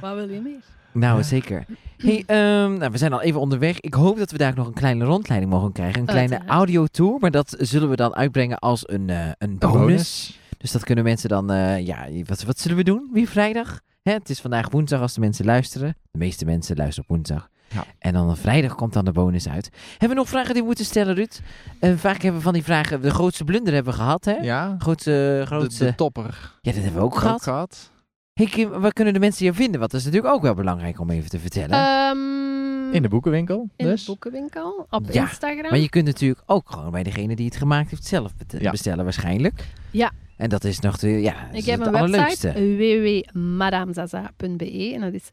Wat wil je meer? nou Ja. zeker. Hey, ehm, nou, we zijn al even onderweg. Ik hoop dat we daar nog een kleine rondleiding mogen krijgen. Een kleine Uiteraard. audiotour, maar dat zullen we dan uitbrengen als een, eh, een Een bonus. Dus dat kunnen mensen dan, eh, ja, wat, wat zullen we doen? Weer vrijdag? Hè, het is vandaag woensdag als de mensen luisteren. De meeste mensen luisteren op woensdag. Ja. En dan vrijdag komt dan de bonus uit. Hebben we nog vragen die we moeten stellen, Ruud? Eh, vaak hebben we van die vragen, de grootste blunder hebben we gehad, hè? Ja, Grootste, grootste... de topper ja, dat hebben we ook ook gehad. gehad. Hey Kim, waar kunnen de mensen je vinden? Want dat is natuurlijk ook wel belangrijk om even te vertellen. Ehm, In de boekenwinkel in dus. de boekenwinkel, op Ja, Instagram. Maar je kunt natuurlijk ook gewoon bij degene die het gemaakt heeft zelf Ja. bestellen waarschijnlijk. Ja. En dat is nog de, ja, Ik heb het een allerleukste. website www.madamezaza.be en dat is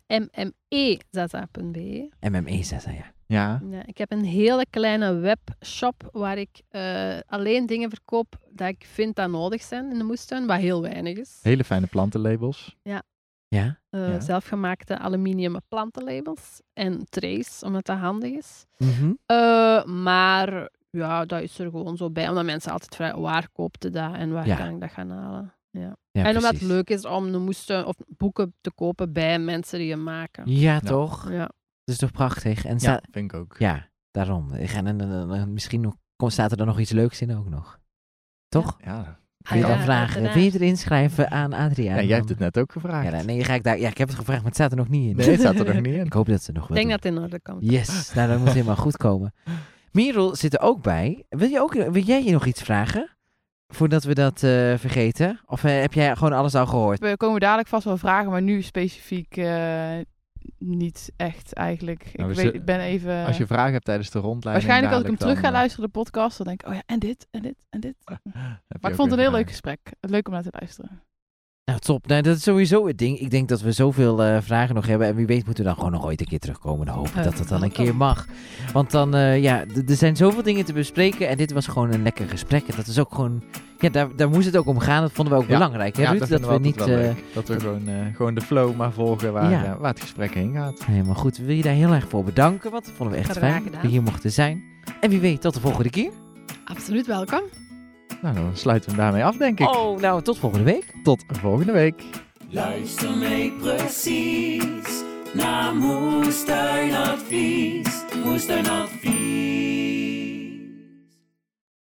mmezaza.be. MME Zaza, ja. Ja, Ja, ik heb een hele kleine webshop waar ik eh, alleen dingen verkoop dat ik vind dat nodig zijn in de moestuin, wat heel weinig is. hele fijne plantenlabels. Ja? Eh, Ja. Zelfgemaakte aluminium plantenlabels en trays, omdat dat handig is. Mhm. Eh, maar ja, dat is er gewoon zo bij, omdat mensen altijd vragen waar koopte dat en waar Ja. kan ik dat gaan halen. Ja. Ja, en omdat het leuk is om de moestuin of boeken te kopen bij mensen die je maken. Ja, toch? Ja. Dat is toch prachtig? En Ja, vind ik ook. ja, daarom. En, en, en- en misschien staat er dan nog iets leuks in ook nog. Toch? Ja, Kun je Ah, dan ja, vragen, wil je er inschrijven aan Adriaan? ja jij hebt het net ook gevraagd. Ja, nee, ga ik daar, ja, ik heb het gevraagd, maar het staat er nog niet in. Nee, het staat er nog niet [LAUGHS] in. Ik hoop dat ze nog Ik wel denk doen. dat het in orde komt. Yes, nou, dat moet helemaal goed komen. [LAUGHS] Merel zit er ook bij. Wil, je ook, wil jij je nog iets vragen? Voordat we dat eh, vergeten? Of eh, heb jij gewoon alles al gehoord? We komen dadelijk vast wel vragen, maar nu specifiek eh, niet echt eigenlijk. Ik, Nou, weet, ik ben even... Als je vragen hebt tijdens de rondleiding. Waarschijnlijk als ik hem terug ga luisteren, de podcast, dan denk ik, oh ja, en dit, en dit, en dit. [LAUGHS] Maar ik vond het een heel leuk gesprek. Leuk om naar te luisteren. Nou, top. Nou, dat is sowieso het ding. Ik denk dat we zoveel eh, vragen nog hebben. En wie weet moeten we dan gewoon nog ooit een keer terugkomen. Dan hopen dat het dan een keer mag. Want dan, eh, ja, er zijn zoveel dingen te bespreken. En dit was gewoon een lekker gesprek. En dat is ook gewoon, ja, daar, daar moest het ook om gaan. Dat vonden we ook Ja. belangrijk. Hè, Ja, Ruud? dat, dat we niet... eh. Dat we gewoon, eh, gewoon de flow maar volgen waar, Ja. waar het gesprek heen gaat. Helemaal goed. We willen je daar heel erg voor bedanken. Want dat vonden we echt Graag fijn dat we hier mochten zijn. En wie weet, tot de volgende keer. Absoluut welkom. Nou, dan sluiten we hem daarmee af, denk ik. Oh, nou, tot volgende week. Tot volgende week. Luister mee precies naar Moestuinadvies. Moestuinadvies.